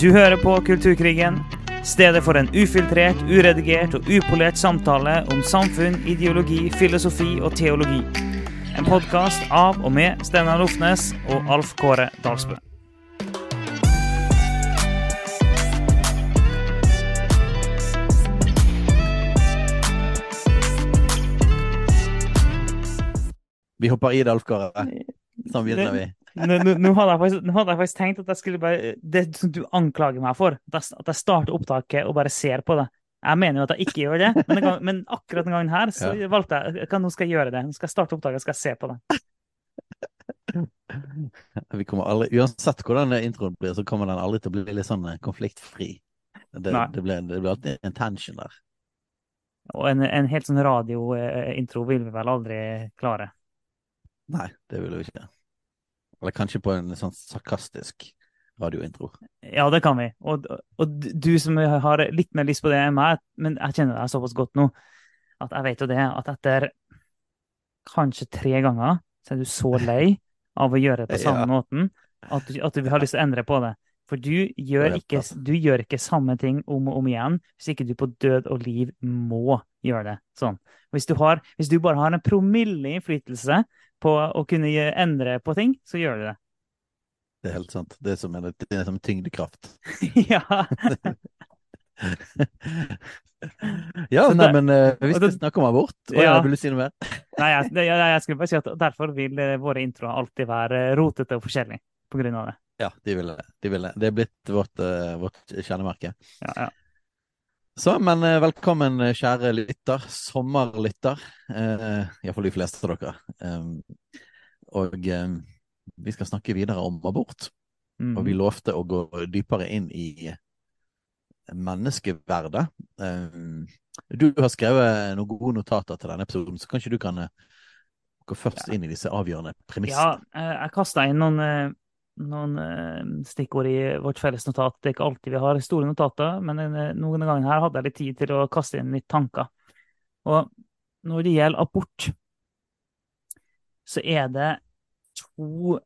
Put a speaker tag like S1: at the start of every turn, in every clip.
S1: Du hører på Kulturkrigen, stedet for en ufiltrert, uredigert og upolert samtale om samfunn, ideologi, filosofi og teologi. En podkast av og med Steinar Lofnes og Alf Kåre Dalsbø.
S2: Vi hopper i det, Alf Kåre. Sånn begynner vi.
S1: Nå, nå, hadde faktisk, nå hadde jeg faktisk tenkt at jeg skulle bare Det som du anklager meg for, at jeg, at jeg starter opptaket og bare ser på det. Jeg mener jo at jeg ikke gjør det, men, gang, men akkurat denne gangen her så
S2: Ja.
S1: valgte jeg at Nå skal jeg gjøre det. Nå skal jeg starte opptaket, og skal jeg se på det.
S2: Vi kommer aldri, Uansett hvordan introen blir, så kommer den aldri til å bli litt sånn eh, konfliktfri. Det, det, blir, det blir alltid en tension der.
S1: Og en, en helt sånn radiointro vil vi vel aldri klare.
S2: Nei, det vil vi ikke. Eller kanskje på en sånn sarkastisk radiointro.
S1: Ja, det kan vi. Og, og du som har litt mer lyst på det enn meg, men jeg kjenner deg såpass godt nå at jeg vet jo det at etter kanskje tre ganger så er du så lei av å gjøre det på samme
S2: Ja.
S1: måten at du, at du har lyst til å endre på det. For du gjør, ikke, du gjør ikke samme ting om og om igjen hvis ikke du på død og liv må gjøre det sånn. Hvis du, har, hvis du bare har en promille innflytelse på å kunne endre på ting, så gjør du det.
S2: Det er helt sant. Det er som en, det er som tyngdekraft.
S1: ja.
S2: ja, nei, men uh, hvis
S1: du
S2: vi snakker om abort Å,
S1: Ja.
S2: Vil du si noe mer?
S1: Nei, jeg, jeg, jeg skulle bare si at derfor vil eh, våre introer alltid være eh, rotete og forskjellige på grunn av det.
S2: Ja, de vil det. De vil det. det er blitt vårt, uh, vårt kjennemerke.
S1: Ja, ja.
S2: Så, men eh, velkommen, eh, kjære lytter. Sommerlytter. Eh, Iallfall de fleste av dere. Eh, og eh, vi skal snakke videre om abort.
S1: Mm.
S2: Og vi lovte å gå dypere inn i menneskeverdet. Eh, du har skrevet noen gode notater til denne episoden, så kanskje du kan eh, gå først inn i disse avgjørende premissene.
S1: Ja, jeg kasta inn noen, noen eh, stikkord i vårt felles notat. Det er ikke alltid vi har store notater, men eh, noen ganger her hadde jeg litt tid til å kaste inn litt tanker. Og når det gjelder abort, så er det to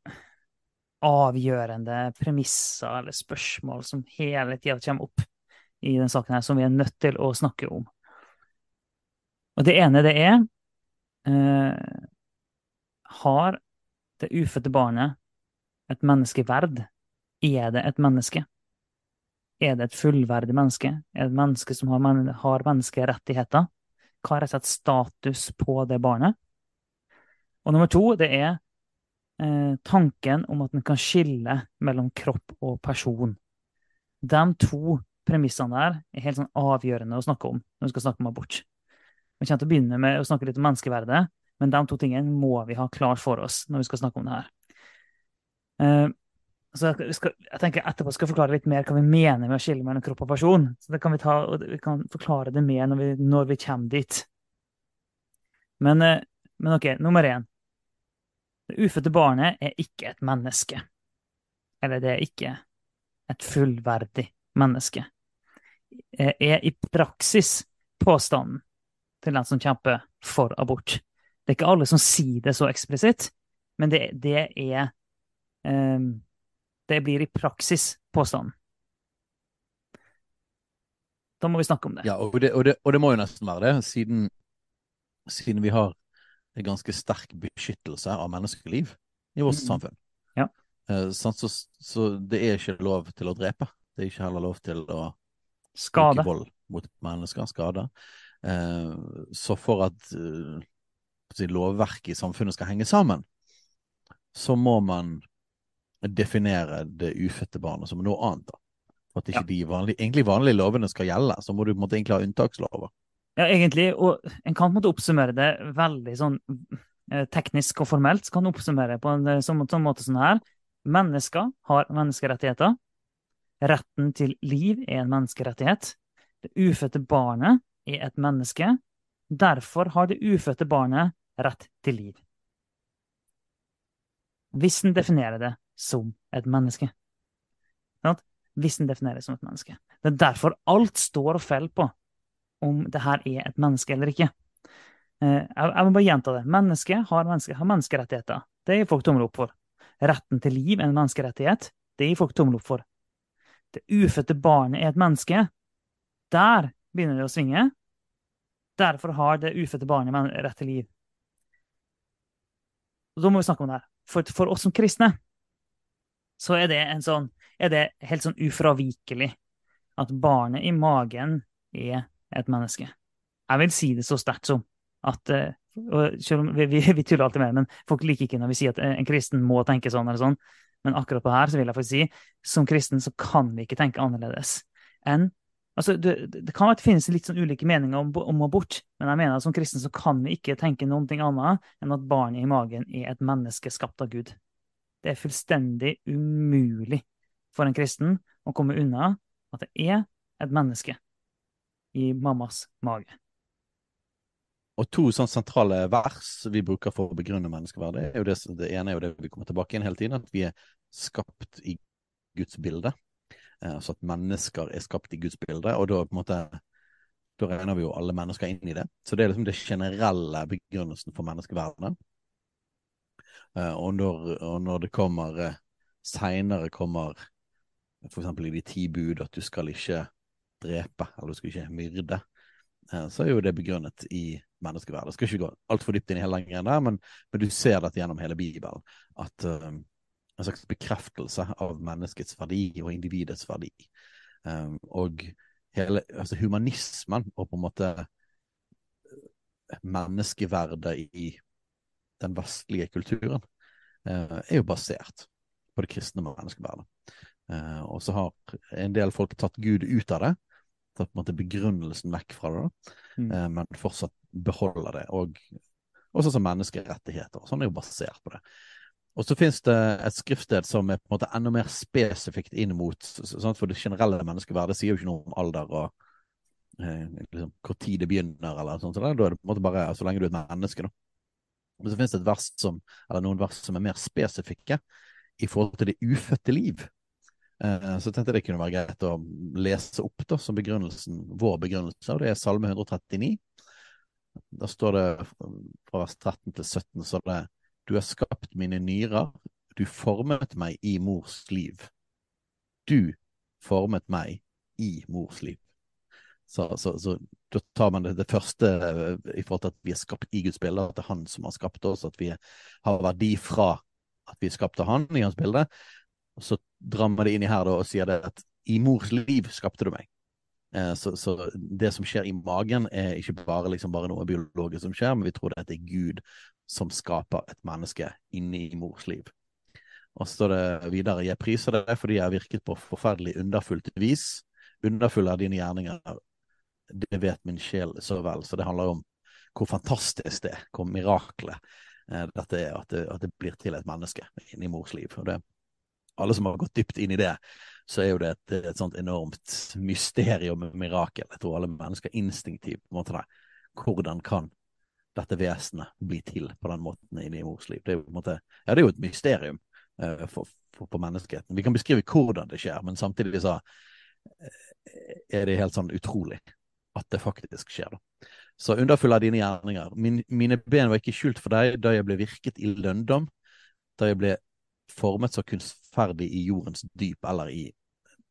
S1: avgjørende premisser eller spørsmål som hele tida kommer opp i denne saken her, som vi er nødt til å snakke om. Og det ene, det er eh, Har det ufødte barnet et menneskeverd? Er det et menneske? Er det et fullverdig menneske? Er det et menneske som har, men har menneskerettigheter? Hva er rett og slett status på det barnet? Og nummer to, det er eh, tanken om at en kan skille mellom kropp og person. De to premissene der er helt sånn avgjørende å snakke om når vi skal snakke om abort. Vi kommer til å begynne med å snakke litt om menneskeverdet, men de to tingene må vi ha klart for oss når vi skal snakke om det her. Eh, så jeg, skal, jeg tenker etterpå skal jeg forklare litt mer hva vi mener med å skille mellom kropp og person. Så det kan vi, ta, vi kan forklare det mer når vi, når vi kommer dit. Men, eh, men OK, nummer én. Det ufødte barnet er ikke et menneske. Eller det er ikke et fullverdig menneske. Det Er i praksis påstanden til den som kjemper for abort. Det er ikke alle som sier det så eksplisitt, men det, det er Det blir i praksis påstanden. Da må vi snakke om det.
S2: Ja, og det, og, det, og det må jo nesten være det, siden, siden vi har en ganske sterk beskyttelse av menneskeliv i vårt
S1: mm.
S2: samfunn.
S1: Ja.
S2: Eh, så, så det er ikke lov til å drepe. Det er ikke heller lov til å
S1: Skade.
S2: vold mot mennesker, skade. Eh, så for at eh, lovverket i samfunnet skal henge sammen, så må man definere det ufødte barnet som noe annet. da. For at ikke
S1: Ja.
S2: de vanlige, egentlig vanlige lovene skal gjelde, så må du på en måte egentlig ha unntakslover.
S1: Ja, egentlig. Og en kan på en måte oppsummere det veldig sånn eh, teknisk og formelt. Så kan du oppsummere på en eh, sånn, sånn måte sånn her. Mennesker har menneskerettigheter. Retten til liv er en menneskerettighet. Det ufødte barnet er et menneske. Derfor har det ufødte barnet rett til liv. Hvis en definerer det som et menneske. Hvis en defineres som et menneske. Det er derfor alt står og faller på om det her er et menneske eller ikke. Eh, Jeg, må bare gjenta det. Mennesket har, menneske, har menneskerettigheter. Det gir folk tommel opp for. Retten til liv er en menneskerettighet. Det gir folk tommel opp for. det ufødte barnet er et menneske, der begynner det å svinge. Derfor har det ufødte barnet rett til liv. Og da må vi snakke om det her. For, for oss som kristne så er det, sånn, er det helt sånn ufravikelig at barnet i magen er et menneske. Jeg vil si det så sterkt som at eh, vi, vi, vi, tuller alltid med men folk liker ikke når vi sier at en kristen må tenke sånn eller sånn. Men akkurat på her så vil jeg faktisk si som kristen så kan vi ikke tenke annerledes enn altså Det, det kan være finnes litt sånn ulike meninger om, om, abort, men jeg mener at som kristen så kan vi ikke tenke ting annet enn at barnet i magen er et menneske skapt av Gud. Det er fullstendig umulig for en kristen å komme unna at det er et menneske i mammas mage.
S2: Og to sånn sentrale vers vi bruker for å begrunne menneskeverdet, er det, det ene er jo det vi kommer tilbake inn hele tiden, at vi er skapt i Guds bilde. Eh, altså at mennesker er skapt i Guds bilde, og da på en måte da regner vi jo alle mennesker inn i det. Så det er liksom det generelle begrunnelsen for menneskeverdet. Eh, og når, og når det kommer uh, seinere kommer f.eks. i de ti bud at du skal ikke drepe, eller du skal ikke myrde, uh, så er jo det begrunnet i menneskeverdet. Jeg skal ikke gå altfor dypt inn i hele den greia der, men, men, du ser dette gjennom hele Bibelen. At um, en slags bekreftelse av menneskets verdi og individets verdi. Um, og hele altså humanismen og på en måte menneskeverdet i den vestlige kulturen, eh, er jo basert på det kristne menneskeverdet. Eh, og så har en del folk tatt Gud ut av det, tatt på en måte begrunnelsen vekk fra det, mm. Eh, men fortsatt beholder det. Og også som menneskerettigheter. Sånn er jo basert på det. Og så finnes det et skriftsted som er på en måte enda mer spesifikt inn mot sånn For det generelle menneskeverdet sier jo ikke noe om alder og eh, liksom, hvor tid det begynner, eller sånt. Så da er det på en måte bare så lenge du er et menneske, da. Men så finnes det et vers som, noen vers som er mer spesifikke i forhold til det ufødte liv. Eh, så jeg tenkte det kunne være greit å lese opp da, som begrunnelsen, vår begrunnelse, og det er Salme 139. Da står det fra vers 13 til 17 så det Du har skapt mine nyrer, du formet meg i mors liv. Du formet meg i mors liv. Så, så, så, da tar man det, det, første eh, i forhold til at vi er skapt i Guds bilde, at det er Han som har skapt oss, at vi har verdi fra at vi skapt av Han i Hans bilde. Og så drar man det inn i her da, og sier det at i mors liv skapte du meg. Eh, så, så, det som skjer i magen, er ikke bare, liksom, bare noe biologisk som skjer, men vi tror det er Gud som skaper et menneske inni mors liv. Og så står det videre jeg priser det fordi jeg har virket på forferdelig underfullt vis. Underfulle er dine gjerninger, det vet min sjel så vel. Så det handler om hvor fantastisk det er, hvor miraklet eh, dette er, at det, at det, blir til et menneske inni mors liv. Og det, alle som har gått dypt inn i det, så er jo det et, et sånt enormt mysterium og mirakel. Jeg tror alle mennesker instinktivt på en måte. Hvordan kan dette vesenet bli til på den måten inni mors liv? Det er jo, måte, ja, det er jo et mysterium eh, for, for, for, menneskeheten. Vi kan beskrive hvordan det skjer, men samtidig så uh, er det helt sånn utrolig at det faktisk skjer. Så underfull av dine gjerninger. Min, mine ben var ikke skjult for deg da jeg ble virket i lønndom, da jeg ble formet så kunstferdig i jordens dyp, eller i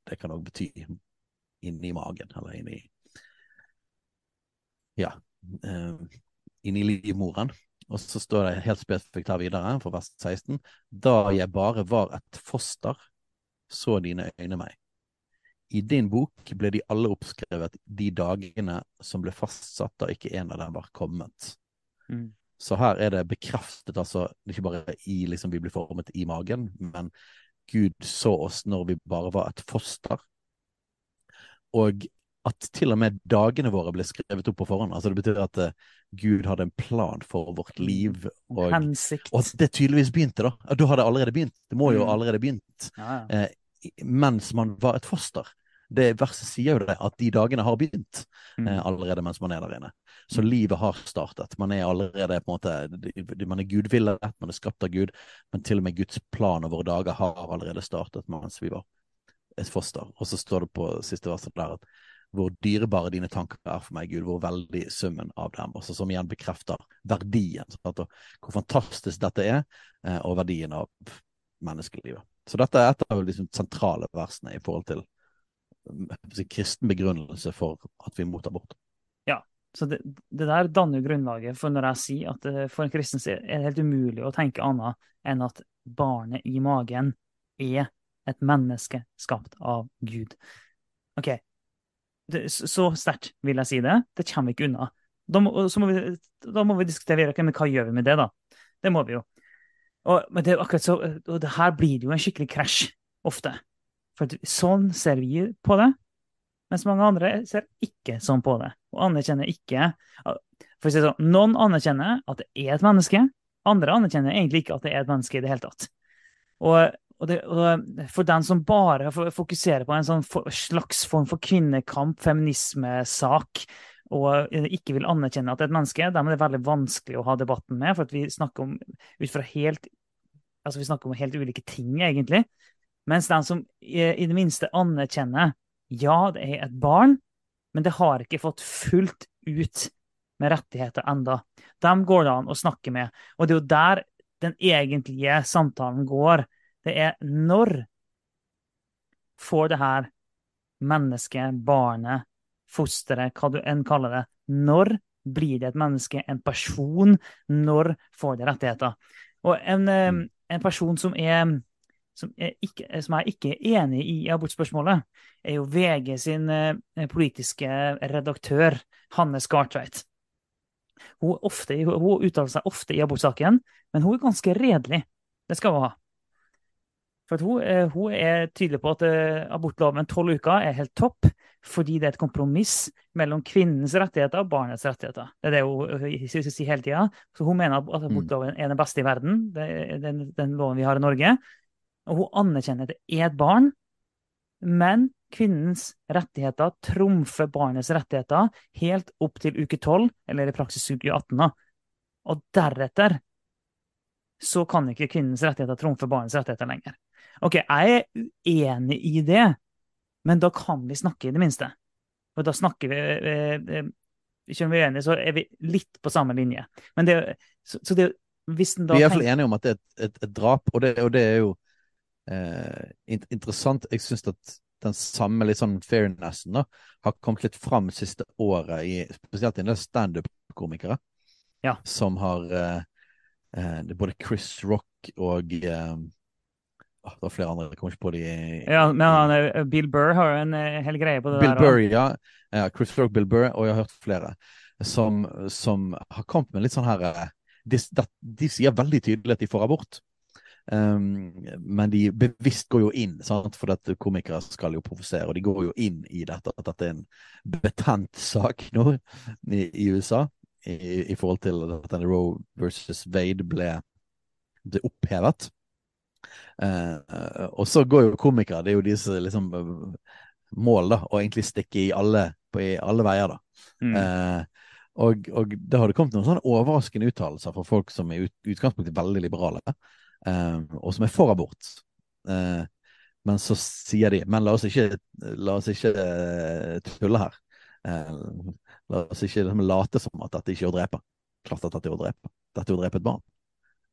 S2: Det kan òg bety inni magen, eller inni Ja. Uh, inni livmoren. Og så står det helt spesifikt her videre, for vers 16. Da jeg bare var et foster, så dine øyne meg. I din bok ble de alle oppskrevet de dagene som ble fastsatt da ikke en av dem var kommet. Mm. Så her er det bekreftet, altså ikke bare i liksom vi blir formet i magen, men Gud så oss når vi bare var et foster. Og at til og med dagene våre ble skrevet opp på forhånd. Altså Det betyr at uh, Gud hadde en plan for vårt liv. Og,
S1: Hensikt.
S2: og at det tydeligvis begynte, da. Da har det allerede begynt. Det må jo mm. allerede begynt. Ja, ja. Uh, mens man var et foster det verset sier jo det, at de dagene har begynt mm. eh, allerede mens man er der inne. Så mm. livet har startet. Man er allerede på en måte Man er gudvillet, man er skapt av Gud, men til og med Guds plan over dager har allerede startet mens vi var et foster. Og så står det på siste verset der at hvor dyrebare dine tanker er for meg, Gud, hvor veldig summen av dem. Også, som igjen bekrefter verdien. Sant? hvor fantastisk dette er, eh, og verdien av menneskelivet. Så dette er et av de liksom, sentrale versene i forhold til kristen begrunnelse for at vi mottar abort.
S1: Ja, så det, det, der danner grunnlaget for når jeg sier at eh, for en kristen er det helt umulig å tenke annet enn at barnet i magen er et menneske skapt av Gud. OK, det, så sterkt vil jeg si det. Det kommer vi ikke unna. Da må, må vi, da må vi, diskutere okay, men hva gjør vi med det, da. Det må vi jo. Og, men det, akkurat så, og det her blir det jo en skikkelig krasj, ofte. For sånn ser vi på det, mens mange andre ser ikke sånn på det. Og anerkjenner ikke for å si sånn, Noen anerkjenner at det er et menneske, andre anerkjenner egentlig ikke at det er et menneske i det hele tatt. Og, og, det, og for den som bare fokuserer på en sånn slags form for kvinnekamp, feminismesak, og ikke vil anerkjenne at det er et menneske, dem er det veldig vanskelig å ha debatten med. For vi snakker om ut fra helt altså vi snakker om helt ulike ting, egentlig. Mens den som i, i det minste anerkjenner ja, det er et barn, men det har ikke fått fullt ut med rettigheter enda. Dem går det an å snakke med. Og det er jo der den egentlige samtalen går. Det er når får det her mennesket, barnet, fosteret, hva du enn kaller det, når blir det et menneske, en person? Når får det rettigheter? Og en, mm. En person som er, som er, ikke, som er ikke enig i abortspørsmålet, er jo VG sin eh, politiske redaktør, Hanne Skartveit. Hun, ofte, hun, uttaler seg ofte i abortsaken, men hun er ganske redelig. Det skal hun ha. For hun, eh, hun, er tydelig på at eh, abortloven tolv uker er helt topp, fordi det er et kompromiss mellom kvinnens rettigheter og barnets rettigheter. Det er det hun sier hele tida. Så hun mener at mm. abortloven er den beste i verden, den, den loven vi har i Norge. Og hun anerkjenner at det er et barn, men kvinnens rettigheter trumfer barnets rettigheter helt opp til uke 12, eller i praksis uke 18. Og deretter så kan ikke kvinnens rettigheter trumfe barnets rettigheter lenger. Ok, jeg er enig i det, men da kan vi snakke, i det minste. Og da snakker vi eh, eh, Ikke om vi er enige, så er vi litt på samme linje. Men det, så, så det, hvis den da
S2: Vi er iallfall enige om at det er et, et, et drap, og det, og det, er jo eh, interessant. Jeg syns at den samme litt sånn fairnessen da, har kommet litt fram siste året, i, spesielt i en del standup-komikere,
S1: ja.
S2: som har eh, eh, både Chris Rock og eh, Det var flere andre, jeg kommer ikke på de
S1: Ja, men han, eh, Bill Burr har jo en uh, hel greie på det
S2: Bill
S1: der.
S2: Burr, ja. ja. Chris Rock, Bill Burr, og jeg har hørt flere som, som har kommet med litt sånn her eh, de, de, sier veldig tydelig at de får abort. Um, men de bevisst går jo inn, sant? for at komikere skal jo provosere. Og de går jo inn i dette, at dette er en betent sak nå i, i USA. I, I, forhold til at Roe versus Wade ble opphevet. Uh, og så går jo komikere, det er jo disse liksom mål, da, å egentlig stikke i alle, på, i alle veier, da. Mm. Eh, og, og det har det kommet noen sånne overraskende uttalelser fra folk som er i utgangspunktet veldig liberale. eh, og som er for abort. Eh, men så sier de Men la oss ikke, la oss ikke uh, tulle her. La oss ikke liksom, late som at dette ikke er å drepe. Klart at dette er å drepe. Dette er å drepe et barn.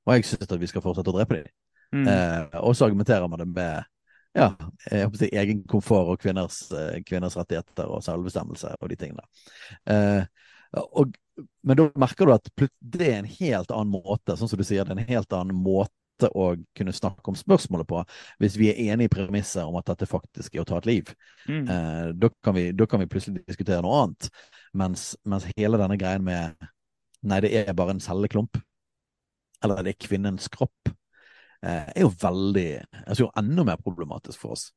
S2: Og jeg syns at vi skal fortsette å drepe dem. Mm. Uh, og så argumenterer man det med ja, jeg håper å si, egen komfort og kvinners, kvinners, rettigheter og selvbestemmelse og de tingene. Og, men da merker du at det er en helt annen måte, sånn som du sier, det er en helt annen måte måte å kunne snakke om spørsmålet på, hvis vi er enige i premisset om at dette faktisk er å ta et liv. Mm. Eh, da, kan vi, da, kan vi, plutselig diskutere noe annet. Mens, mens, hele denne greien med Nei, det er bare en celleklump. Eller det er kvinnens kropp. Eh, er jo veldig altså jo enda mer problematisk for oss.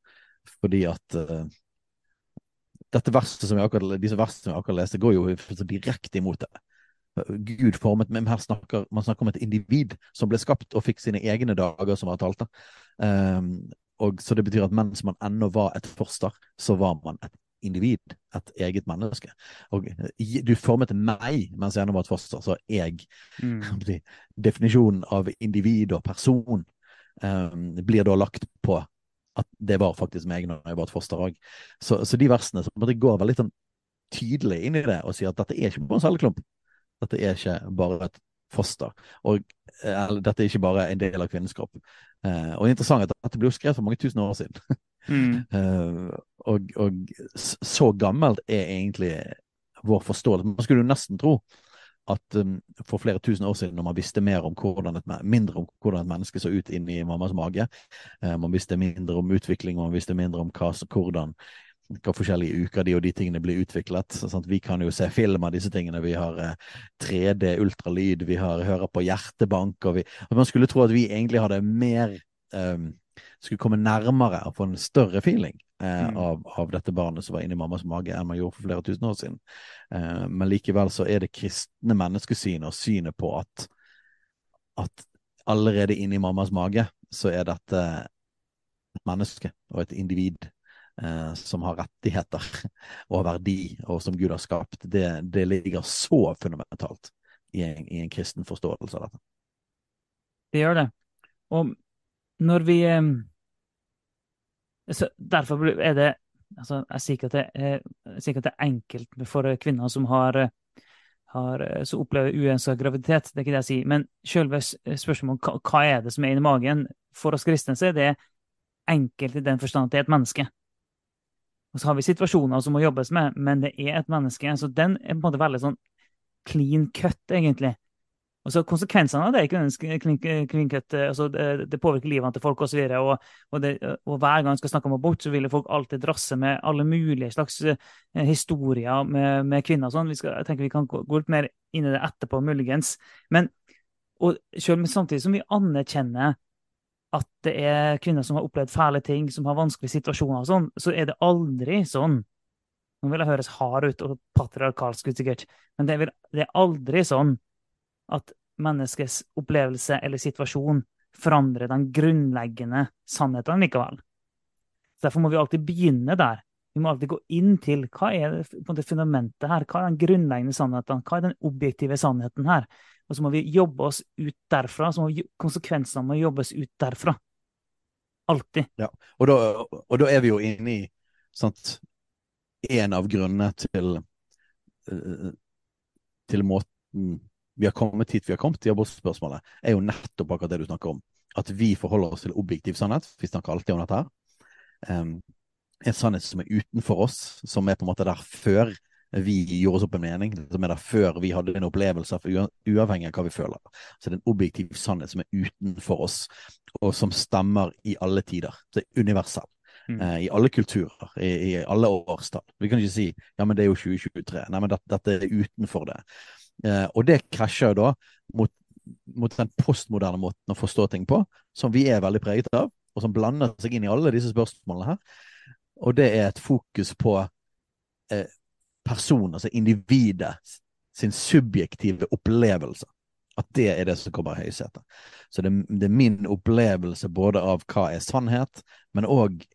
S2: Fordi at uh, dette verset som jeg akkurat, disse versene som vi akkurat leste, går jo direkte imot det. Gud formet men her snakker, Man snakker om et individ som ble skapt og fikk sine egne dager, som var talte. Um, og Så det betyr at mens man ennå var et forster, så var man et individ, et eget menneske. Og du formet meg mens jeg ennå var et foster, så jeg mm. Definisjonen av individ og person blir da lagt på at det var faktisk meg når jeg var et foster òg. Så, så, de versene så går veldig sånn tydelig inn i det og sier at dette er ikke bare en celleklump. Dette er ikke bare et foster. Og eller, dette er ikke bare en del av kvinnens kropp. Eh, og interessant at dette ble jo skrevet for mange tusen år siden.
S1: Mm.
S2: eh, og, og, så gammelt er egentlig vår forståelse. Man skulle jo nesten tro at um, for flere tusen år siden, når man visste mer om hvordan et, mindre om hvordan et menneske så ut inni mammas mage, eh, man visste mindre om utvikling, man visste mindre om hva, hvordan hva forskjellige uker de og de tingene blir utviklet. Sånn vi kan jo se film av disse tingene. Vi har eh, 3D, ultralyd, vi har hører på hjertebank. og vi, Man skulle tro at vi egentlig hadde mer eh, Skulle komme nærmere og få en større feeling eh, mm. av, av, dette barnet som var inni mammas mage, enn man gjorde for flere tusen år siden. Eh, men likevel så er det kristne menneskesynet og synet på at, at allerede inni mammas mage så er dette et menneske og et individ eh, som har rettigheter og verdi, og som Gud har skapt, det, det ligger så fundamentalt i en, i en, kristen forståelse av dette.
S1: Det gjør det. Og når vi eh, Derfor er det altså, Jeg sier ikke at at det er enkelt for kvinner som har, har så opplever uønska graviditet, det er ikke det jeg sier. Men selve spørsmålet om hva, er det som er inni magen, for oss kristne så er det enkelt i den forstand at det er et menneske. Og så har vi situasjoner som må jobbes med, men det er et menneske. Så den er på en måte veldig sånn clean cut, egentlig. Og så Konsekvensene av det er ikke en clean, clean. Altså det, det, påvirker livet til folk osv. Og, og, og, hver gang man skal snakke om abort, så vil folk alltid drasse med alle mulige slags uh, historier med, med kvinner. Sånn. Vi skal, jeg tenker vi kan gå, gå litt mer inn i det etterpå, muligens. Men og selv, samtidig som vi anerkjenner at det er kvinner som har opplevd fæle ting, som har vanskelige situasjoner og sånn, så er det aldri sånn Nå vil jeg høres hard ut og patriarkalsk ut, sikkert, men det vil, det er aldri sånn at menneskets opplevelse eller situasjon forandrer den grunnleggende sannheten likevel. Derfor må vi alltid begynne der. Vi må alltid gå inn til hva er det, fundamentet her, hva er den grunnleggende sannheten, hva er den objektive sannheten her? Og så må vi jobbe oss ut derfra. Så må konsekvensene må jobbes ut derfra. Alltid.
S2: Ja, og da, og da er vi jo inne i sant, en av grunnene til uh, til måten vi har kommet hit vi har kommet i abortspørsmålet, er jo nettopp akkurat det du snakker om. At vi forholder oss til objektiv sannhet. Vi snakker alltid om dette her. Um, en sannhet som er utenfor oss, som er på en måte der før vi gjorde oss opp en mening, som er der før vi hadde en opplevelse, uavhengig av hva vi føler. Så det er en objektiv sannhet som er utenfor oss, og som stemmer i alle tider. Det er universell. Mm. Eh, I alle kulturer, i, i, alle årstall. Vi kan ikke si ja, men det er jo 2023. Nei, men dette, dette er utenfor det. Eh, og det krasjer jo da mot, mot den postmoderne måten å forstå ting på, som vi er veldig preget av, og som blander seg inn i alle disse spørsmålene her. Og det er et fokus på eh, personen, altså individet, sin subjektive opplevelse. At det er det som kommer i høysetet. Så det, det, er min opplevelse både av hva er sannhet, men òg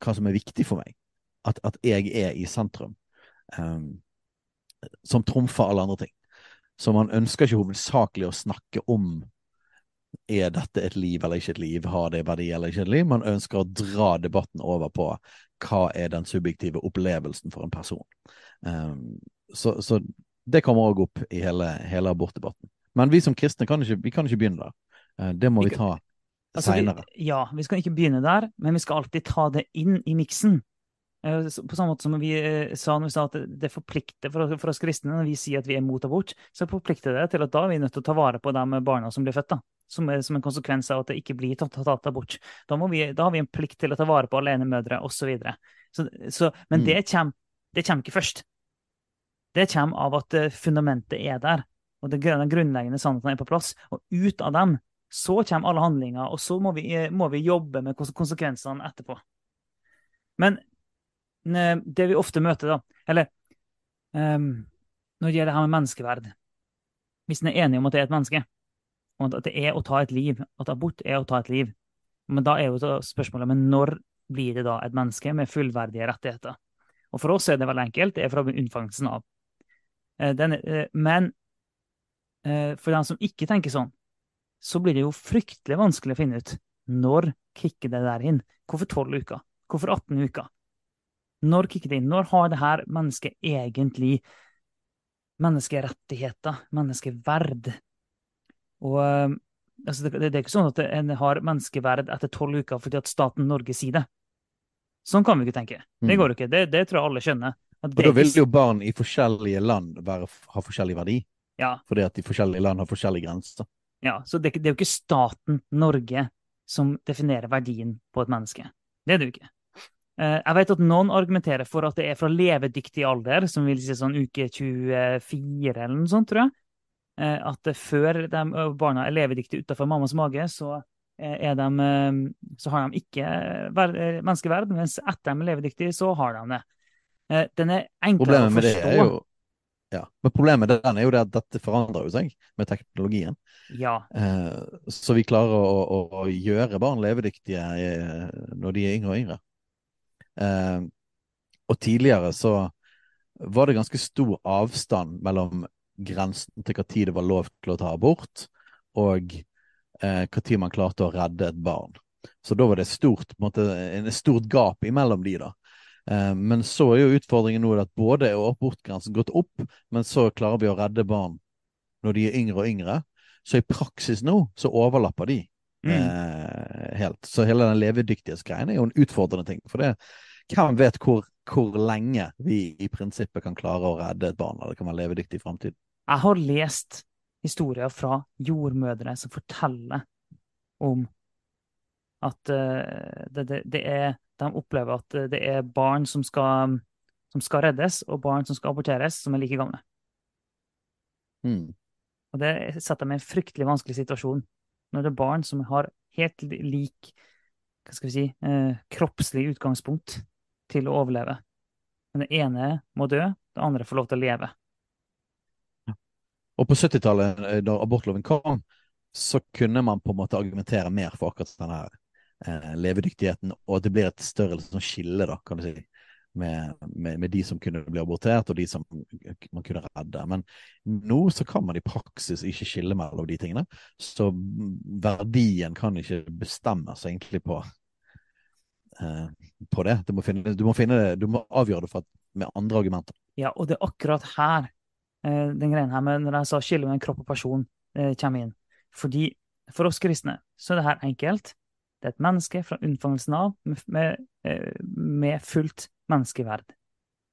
S2: hva som er viktig for meg. At, at jeg er i sentrum. Um, som trumfer alle andre ting. Så man ønsker ikke hovedsakelig å snakke om er dette et liv eller ikke et liv, har det verdi eller ikke et liv. Man ønsker å dra debatten over på hva er den subjektive opplevelsen for en person. Um, så, så, det kommer òg opp i hele, hele, abortdebatten. Men vi som kristne kan ikke, vi kan ikke begynne der. Uh, det må vi, vi ta altså, seinere.
S1: Ja, vi skal ikke begynne der, men vi skal alltid ta det inn i miksen. Uh, på samme måte som vi uh, sa når vi sa at det forplikter for, for, oss kristne når vi sier at vi er mot abort, så forplikter det til at da er vi nødt til å ta vare på de barna som blir født. da. Som, som, en konsekvens av at det ikke blir tatt, tatt abort. Da, vi, da, har vi en plikt til å ta vare på alenemødre osv. Så, så, men mm. det, kommer, det kommer ikke først det kommer av at eh, fundamentet er der, og den grunnleggende sannheten er på plass. Og ut av dem så kommer alle handlinger, og så må vi, eh, må vi jobbe med konsekvensene etterpå. Men eh, det vi ofte møter, da, eller um, når det gjelder det her med menneskeverd Hvis en er enig om at det er et menneske, og at det er å ta et liv, at abort er å ta et liv, men da er jo spørsmålet men når blir det da et menneske med fullverdige rettigheter? Og For oss er det veldig enkelt. Det er fra unnfangelsen av. Eh, den, eh, men eh, for den som ikke tenker sånn, så blir det jo fryktelig vanskelig å finne ut når kicker det der inn. Hvorfor 12 uker? Hvorfor 18 uker? Når kicker det inn? Når har det her mennesket egentlig menneskerettigheter, menneskeverd? Og altså, det, det, er ikke sånn at en har menneskeverd etter tolv uker fordi at staten Norge sier det. Sånn kan vi ikke tenke. Det
S2: Mm.
S1: går jo ikke. Det, det tror jeg alle skjønner.
S2: Og da vil jo barn i forskjellige land være, ha forskjellig verdi,
S1: ja,
S2: fordi at de forskjellige land har forskjellige grenser.
S1: ja, så det, det er jo ikke staten Norge som definerer verdien på et menneske. Det er det jo ikke. Eh, Jeg vet at noen argumenterer for at det er fra levedyktig alder, som vil si sånn uke 24 eller noe sånt, tror jeg. Eh, At før de, barna er levedyktige utenfor mammas mage, så, eh, er de, så har de ikke ver- menneskeverd, mens etter de er levedyktige, så har de det. Den er enklere å forstå.
S2: er jo ja. Men problemet med den er jo det at dette forandrer jo seg med teknologien.
S1: Ja.
S2: Så vi klarer å, å, å gjøre barn levedyktige når de er yngre og yngre. Eh, og tidligere så var det ganske stor avstand mellom grensen til når det var lov til å ta abort, og eh, når man klarte å redde et barn. Så da var det stort, på en måte, en stort gap imellom de, da. Eh, Men så er jo utfordringen nå at både er abortgrensen gått opp, men så klarer vi å redde barn når de er yngre og yngre. Så i praksis nå så overlapper de
S1: Mm.
S2: eh, helt. Så hele den levedyktighetsgreien er jo en utfordrende ting. For det, hvem vet hvor, hvor lenge vi i prinsippet kan klare å redde et barn, eller det kan være levedyktig i framtiden.
S1: Jeg har lest historier fra jordmødre som forteller om at eh, det, det, det er, de opplever at det er barn som skal, som skal reddes, og barn som skal aborteres, som er like gamle.
S2: Mm.
S1: Og det setter meg i en fryktelig vanskelig situasjon. Når det er barn som har helt lik hva skal vi si, eh, kroppslig utgangspunkt til å overleve. Men den ene må dø, den andre får lov til å leve.
S2: Og på 70-tallet, eh, da abortloven kom, så kunne man på en måte argumentere mer for akkurat denne eh, levedyktigheten, og at det blir et større sånn skille, da, kan du si, med, med, med de som kunne bli abortert, og de som man kunne redde. Men nå så kan man i praksis ikke skille mellom de tingene, så verdien kan ikke bestemmes egentlig på på det. Du må, finne, du, må finne, det- du må avgjøre det for med andre argumenter.
S1: Ja, og det er akkurat her eh, den greien her med når jeg sa skille mellom kropp og person eh, kommer inn. Fordi for oss kristne så er det her enkelt. Det er et menneske fra unnfangelsen av med, med, eh, fullt menneskeverd.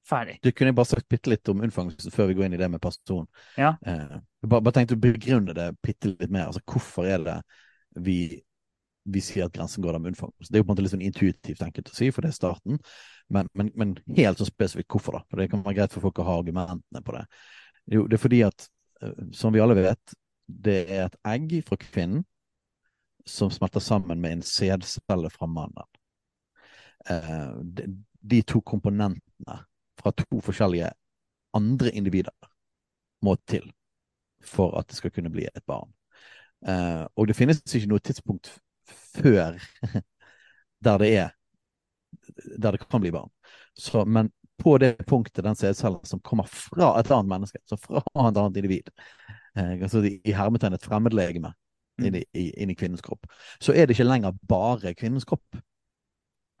S1: Ferdig.
S2: Du kunne bare sagt bitte litt om unnfangelsen før vi går inn i det med person.
S1: Ja.
S2: Eh, bare, bare tenkte å begrunne det bitte litt mer. Altså, hvorfor er det vi, vi sier at grensen går der med unnfang. Det er jo på en måte litt sånn intuitivt enkelt å si, for det er starten. Men, men, men helt så spesifikt hvorfor, da? For det kan være greit for folk å ha argumentene på det. Jo, det er fordi at, eh, som vi alle vet, det er et egg fra kvinnen som smelter sammen med en sædcelle fra mannen. Eh, de, de to komponentene fra to forskjellige andre individer må til for at det skal kunne bli et barn. Eh, og det finnes ikke noe tidspunkt før der det er der det kan bli barn. Så, men på det punktet den sædcellen som kommer fra et annet menneske, så fra et annet individ, eh, altså i hermetegn et fremmedlegeme inn i, i, inn i kvinnens kropp, så er det ikke lenger bare kvinnens kropp.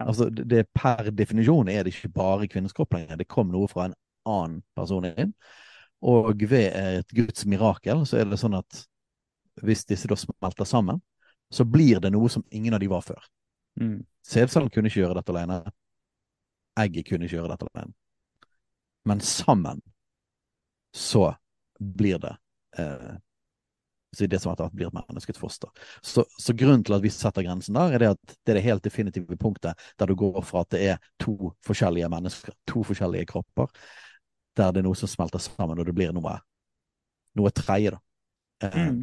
S2: Altså, det, det Per definisjon er det ikke bare kvinnens kropp lenger. Det kom noe fra en annen person inn. Og ved et Guds mirakel så er det sånn at hvis disse da smelter sammen, så blir det noe som ingen av de var før.
S1: Mm.
S2: Sædcellen kunne ikke gjøre dette alene. Egget kunne ikke gjøre dette alene. Men sammen så blir det eh, så det som etter hvert blir et mennesket foster. Så, så grunnen til at vi setter grensen der, er det at det er det helt definitive punktet der du går fra at det er to forskjellige mennesker, to forskjellige kropper, der det er noe som smelter sammen, og det blir noe, noe tredje, da. Eh,
S1: Mm.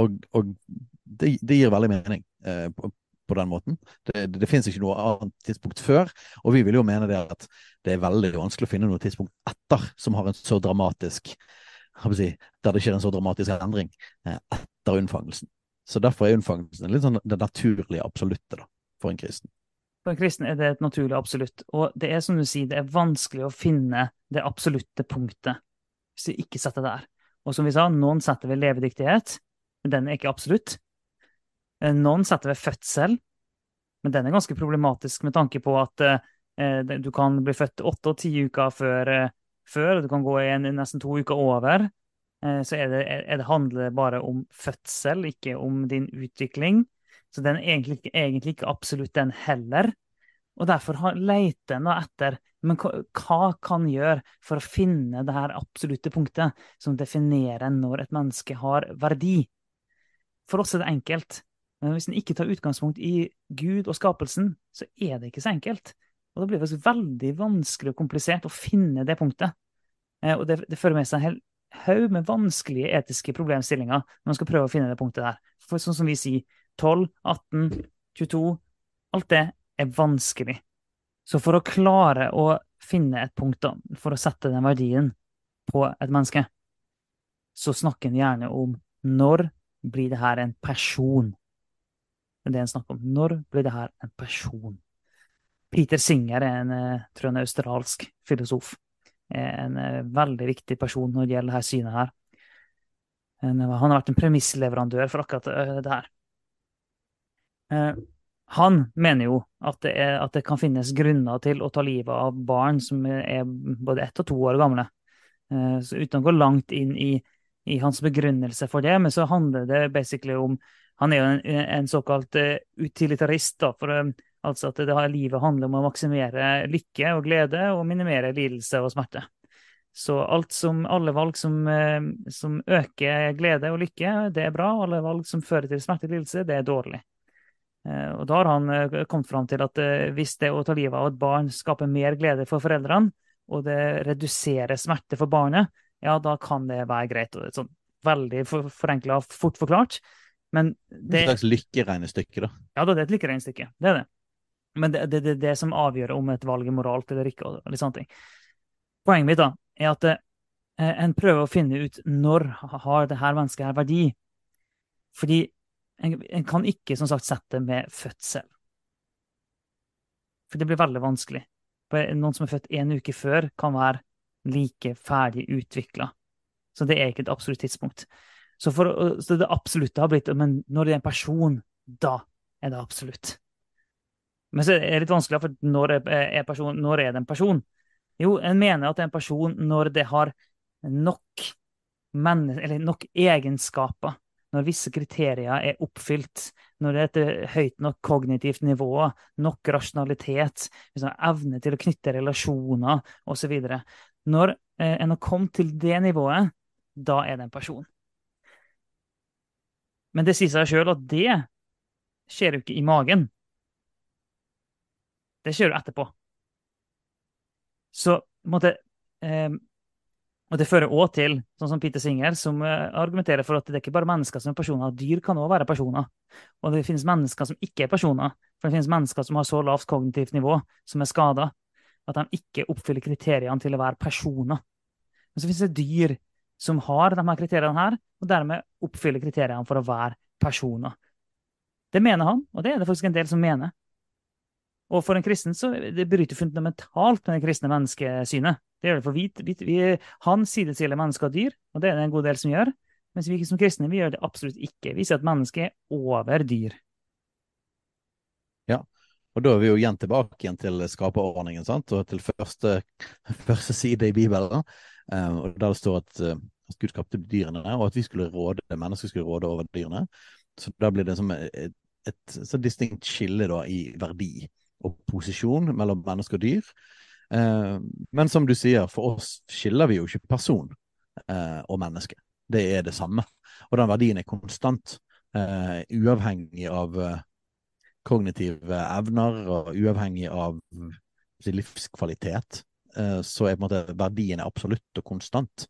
S2: og, og det, det gir veldig mening eh, på, på den måten. Det, det, det finnes ikke noe annet tidspunkt før, og vi vil jo mene det at det er veldig vanskelig å finne noe tidspunkt etter som har en så dramatisk si, der det skjer en så dramatisk endring eh, etter unnfangelsen. Så derfor er unnfangelsen litt sånn det naturlige absolutte da, for en kristen.
S1: For en kristen er det et naturlig absolutt. Og det er som du sier, det er vanskelig å finne det absolutte punktet hvis vi ikke setter det der. Og som vi sa, noen setter ved levedyktighet, men den er ikke absolutt. Eh, Noen setter ved fødsel, men den er ganske problematisk med tanke på at eh, du kan bli født åtte og ti uker før, eh, og du kan gå i nesten to uker over. Eh, så er det, er det handler bare om fødsel, ikke om din utvikling. Så den er egentlig, egentlig ikke absolutt, den heller. Og derfor leter en etter men hva, hva kan gjøre for å finne det her absolutte punktet som definerer når et menneske har verdi. For oss er det enkelt. Men hvis en ikke tar utgangspunkt i Gud og skapelsen, så er det ikke så enkelt. Og da blir det veldig vanskelig og komplisert å finne det punktet. Eh, og det, det fører med seg en hel haug med vanskelige etiske problemstillinger når man skal prøve å finne det punktet der. For sånn som vi sier, 12, 18, 22 Alt det er vanskelig. Så for å klare å finne et punkt, da, for å sette den verdien på et menneske, så snakker en gjerne om når blir det her en person? Det er en snakker om. Når blir det her en person? Peter Singer er en, eh, tror jeg, en australsk filosof. Er En eh, veldig viktig person når det gjelder dette synet her. Han har vært en premissleverandør for akkurat eh, det her. Eh, han mener jo at det, er, at det kan finnes grunner til å ta livet av barn som er både ett og to år gamle. Eh, Så uten å gå langt inn i, i hans begrunnelse for det, men så handler det basically om Han er jo en, en såkalt eh, utilitarist, da, for eh, altså at det, livet handler om å maksimere lykke og glede og minimere lidelse og smerte. Så alt som, alle valg som, eh, som øker glede og lykke, det er bra. Alle valg som fører til smerte og lidelse, det er dårlig. Og da har han kommet fram til at hvis det å ta livet av et barn skaper mer glede for foreldrene, og det reduserer smerte for barnet, ja, da kan det være greit. Og sånn veldig for, forenkla fort forklart. Men
S2: Et slags lykkeregnestykke, da.
S1: ja, det er et lykkeregnestykke. Det er det. Men det er det, det, det som avgjør om et valg er moralt eller ikke. og litt sånne ting. Poenget mitt da, er at eh, en prøver å finne ut når har det her mennesket her verdi. Fordi en, en kan ikke som sagt sette det med fødsel. For det blir veldig vanskelig. For Noen som er født en uke før, kan være like ferdig utvikla. Så det er ikke et absolutt tidspunkt. Så, for, så det absolutte har blitt Men når det er en person, da er det absolutt. Men så er det litt vanskelig, for når er, er, person, når er det en person? Jo, en mener at det er en person når det har nok, nok egenskaper. Når visse kriterier er oppfylt, når det er et høyt nok kognitivt nivå, nok rasjonalitet, liksom evne til å knytte relasjoner osv. Når eh, en har kommet til det nivået, da er det en person. Men det sier seg sjøl at det skjer jo ikke i magen. Det skjer jo etterpå. Så måtte, eh, og det fører òg til, sånn som Peter Singer, som eh, argumenterer for at det er ikke bare mennesker som er personer, dyr kan òg være personer. Og det finnes mennesker som ikke er personer. For det finnes mennesker som har så lavt kognitivt nivå, som er skada, at de ikke oppfyller kriteriene til å være personer. Men så finnes det dyr som har de her kriteriene her, og dermed oppfyller kriteriene for å være personer. Det mener han, og det er det faktisk en del som mener. Og for en kristen så det bryter fundamentalt med det kristne menneskesynet. Det gjør det for vi, vi, vi Han sidestiller mennesker og dyr, og det er det en god del som gjør. Mens vi som kristne vi gjør det absolutt ikke. Vi sier at mennesket er over dyr.
S2: Og da er vi jo igjen tilbake igjen til skaperordningen, sant? og til første, første side i Bibelen, eh, og der det står eh, at Gud skapte dyrene, og at vi skulle råde, mennesker skulle råde over dyrene. Så da blir det som et, et, så distinkt skille da, i verdi og posisjon mellom menneske og dyr. Eh, men som du sier, for oss skiller vi jo ikke person og menneske. Det er det samme. Og den verdien er konstant, uavhengig av kognitive evner og uavhengig av livskvalitet. eh, Så er på en måte verdien er absolutt og konstant.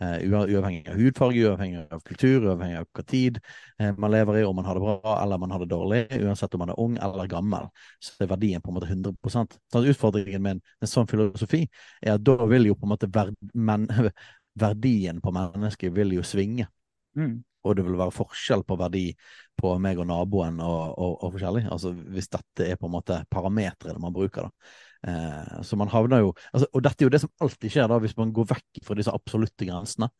S2: Eh, Uavhengig av hudfarge, uavhengig av kultur, uavhengig av hva tid eh, man lever i, om man har det bra eller man har det dårlig. Uansett om man er ung eller gammel, så er verdien på en måte 100% Så Utfordringen med en, en sånn filosofi er at da vil jo på en måte verd, men, verdien på mennesket vil jo svinge
S1: Mm.
S2: og det vil være forskjell på verdi på meg og naboen og, og, og forskjellig. Altså hvis dette er på en måte parameteret man bruker, da. Eh, så man havner jo altså, Og dette er jo det som alltid skjer da, hvis man går vekk fra disse absolutte grensene.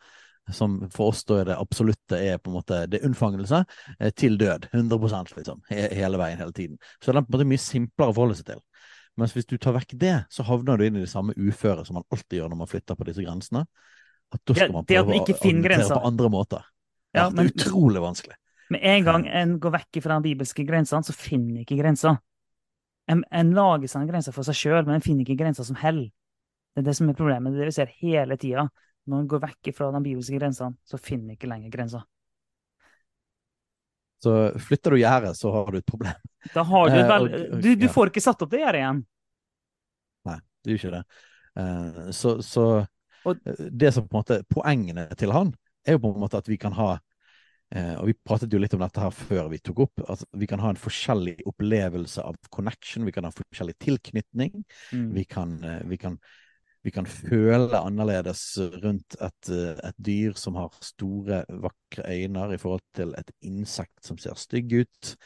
S2: Som for oss da er det absolutte er på en måte det er unnfangelse eh, til død. 100 liksom. He, hele veien, hele tiden. Så det er på en måte mye simplere å forholde seg til. Mens hvis du tar vekk det, så havner du inn i det samme uføret som man alltid gjør når man flytter på disse grensene. At da skal man prøve å argumentere på andre måter.
S1: Ja, men-
S2: utrolig vanskelig.
S1: Med en gang en går vekk fra de bibelske grensene, så finner en ikke grenser. En, en lager seg en grense for seg sjøl, men en finner ikke grenser som hell. Det er det som er problemet. Det er det vi ser hele tida. Når en går vekk fra de bibelske grensene, så finner en ikke lenger grenser.
S2: Så flytter du gjerdet, så har du et problem.
S1: Da har du,
S2: et
S1: vel, du, du får ikke satt opp det gjerdet igjen.
S2: Nei, det gjør ikke det. Eh, så så eh, det som på en måte poengene til han, er jo på en måte at vi kan ha eh, og Vi pratet jo litt om dette her før vi tok opp. at Vi kan ha en forskjellig opplevelse av connection. Vi kan ha forskjellig tilknytning.
S1: Mm.
S2: Vi kan, eh, vi kan, vi kan føle annerledes rundt et, eh, et dyr som har store, vakre øyne i forhold til et insekt som ser stygg ut.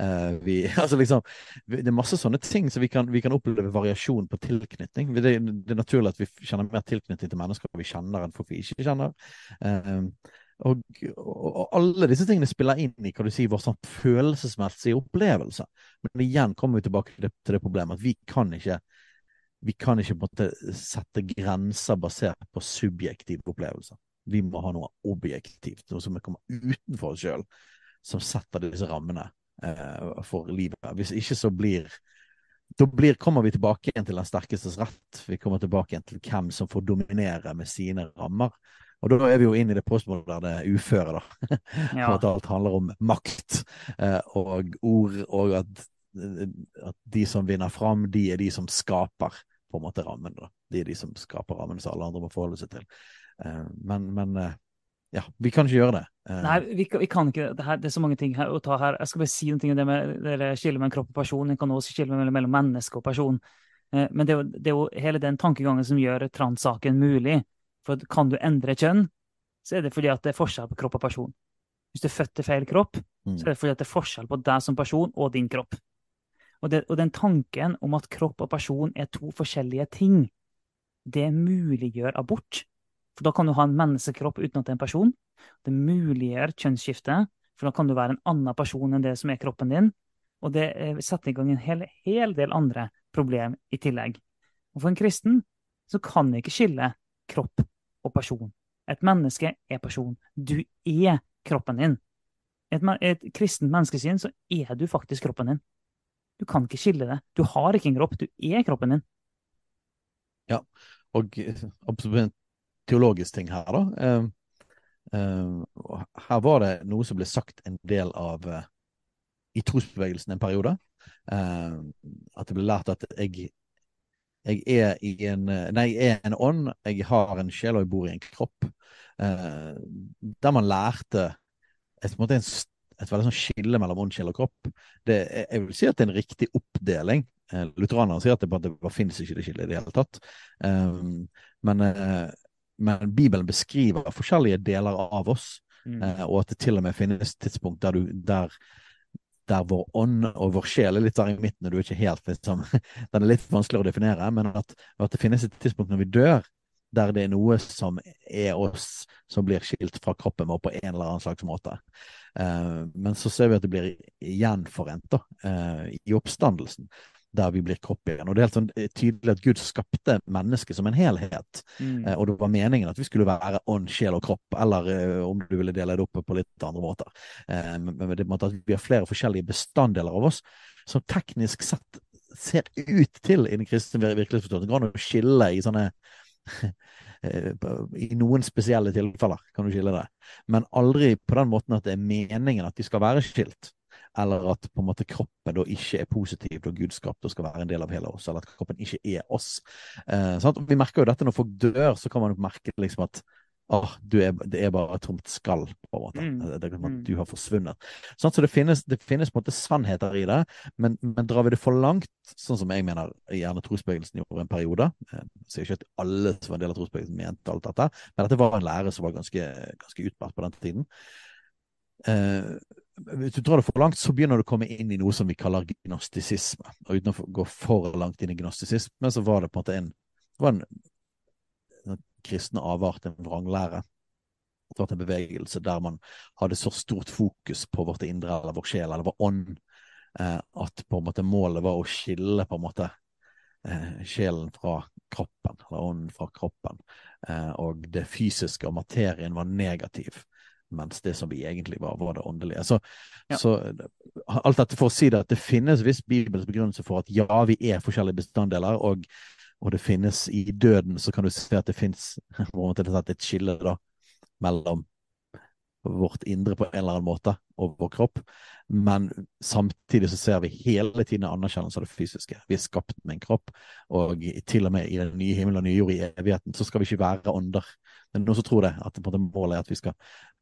S2: Eh, vi, altså liksom, det er masse sånne ting, så vi kan, vi kan oppleve variasjon på tilknytning. Det, det er naturlig at vi kjenner mer tilknytning til mennesker vi kjenner enn folk vi ikke kjenner. Eh, og, og, og alle disse tingene spiller inn i hva du sier, vår sånn følelsesmessige opplevelse. Men igjen kommer vi tilbake til det, til det problemet at vi kan ikke vi kan ikke måte sette grenser basert på subjektive opplevelser. Vi må ha noe objektivt, noe som kommer utenfor oss sjøl, som setter disse rammene eh, for livet. Hvis ikke så blir da blir, kommer vi tilbake igjen til den sterkestes rett. Vi kommer tilbake igjen til hvem som får dominere med sine rammer. Og da er vi jo inne i det postmoderne uføre, da.
S1: Ja.
S2: At alt handler om makt eh, og ord, og at, at de som vinner fram, de er de som skaper på en måte rammen. Da. De er de som skaper rammen som alle andre må forholde seg til. Eh, men, men eh, ja, vi kan ikke gjøre det. Eh,
S1: Nei, vi, kan- vi kan ikke det, her, det er så mange ting her å ta her. Jeg skal bare si noe om det med det skillet mellom kropp og person. En kan også skille mellom, mellom menneske og person. Eh, Men det er, jo, det er jo hele den tankegangen som gjør transsaken mulig. For kan du endre kjønn, så er det fordi at det er forskjell på kropp og person. Hvis du er født til feil kropp,
S2: Mm.
S1: så er det fordi at det er forskjell på deg som person og din kropp. Og, det, og den tanken om at kropp og person er to forskjellige ting, det muliggjør abort. For da kan du ha en menneskekropp uten at det er en person. Det muliggjør kjønnsskifte, for da kan du være en annen person enn det som er kroppen din. Og det eh, setter i gang en hel, hel del andre problem i tillegg. Og for en kristen så kan vi ikke skille kropp og person. Et menneske er person. Du er kroppen din. Et, et kristent menneskesyn så er du faktisk kroppen din. Du kan ikke skille det. Du har ikke en kropp, du er kroppen din.
S2: Ja, Og eh, absolutt en teologisk ting her, da. Eh, eh, her var det noe som ble sagt en del av eh, i trosbevegelsen en periode. Eh, at det ble lært at jeg, jeg er i en eh, Nei, jeg er en ånd, jeg har en sjel og jeg bor i en kropp. Eh, der man lærte et, en et veldig sånn skille mellom ånd, sjel og kropp. Det, jeg vil si at det er en riktig oppdeling. Eh, lutheranerne sier at det bare, det finnes ikke det skillet i det hele tatt. Um, men, eh, men Bibelen beskriver forskjellige deler av oss, eh, og at det til og med finnes tidspunkt der, du, der, der vår ånd og vår sjel er litt der i midten, og du er ikke helt liksom, Den er litt vanskeligere å definere, men at, at det finnes et tidspunkt når vi dør, der det er noe som er oss, som blir skilt fra kroppen vår på en eller annen slags måte. Eh, men så ser vi at det blir gjenforent da, eh, i oppstandelsen, der vi blir kropp igjen. Og det er helt sånn eh, tydelig at Gud skapte mennesket som en helhet.
S1: Mm.
S2: Eh, Og det var meningen at vi skulle være ånd, sjel og kropp, eller eh, om du ville dele det opp på litt andre måter. Eh, Men men det måte at vi har flere forskjellige bestanddeler av oss som teknisk sett ser ut til i den kristne vir- virkelighetsforståelsen. Det går an å skille i sånne I noen spesielle tilfeller kan du skille det, men aldri på den måten at det er meningen at de skal være skilt. Eller at på en måte kroppen da ikke er positiv da Gud skapte og skal være en del av hele oss, eller at kroppen ikke er oss. Eh, sant? Vi merker jo dette når folk dør, så kan man jo merke liksom at oh, du er, det er bare et tomt skall, på en måte.
S1: Mm.
S2: Det det,
S1: Mm.
S2: du har forsvunnet. Sånn, så det finnes, det finnes på en måte sannheter i det, men, men drar vi det for langt, sånn som jeg mener gjerne trosbevegelsen gjorde en periode eh, Jeg sier ikke at alle som var en del av trosbevegelsen mente alt dette, men dette var en lære som var ganske, ganske utbredt på den tiden. Eh, hvis du drar det for langt, så begynner du å komme inn i noe som vi kaller gnostisisme. Og uten å gå for langt inn i gnostisisme, så var det på en måte en, en, en kristne avart, en vranglære. Det var en bevegelse der man hadde så stort fokus på vårt indre eller vår sjel eller vår ånd, eh, at på en måte målet var å skille på en måte eh, sjelen fra kroppen, eller ånden fra kroppen. Eh, og det fysiske og materien var negativ. Mens det som vi egentlig var, var det åndelige. Så,
S1: Ja.
S2: så alt dette for å si det at det finnes viss Bibels begrunnelse for at ja, vi er forskjellige bestanddeler, og, og det finnes i døden, så kan du se at det finnes et skille da, mellom vårt indre på en eller annen måte og vår kropp. Men samtidig så ser vi hele tiden en anerkjennelse av det fysiske. Vi er skapt med en kropp, og til og med i den nye himmelen og nye jord i evigheten så skal vi ikke være ånder. Det er noen som tror det, at målet er at vi skal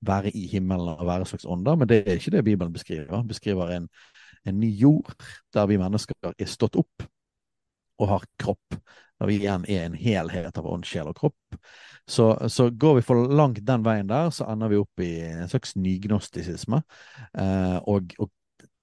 S2: være i himmelen og være en slags ånder, men det er ikke det Bibelen beskriver. Den beskriver en, en ny jord der vi mennesker er stått opp og har kropp. når vi igjen er en helhet av ånd, sjel og kropp. Så, så går vi for langt den veien der, så ender vi opp i en slags nygnostisisme. Eh, og, og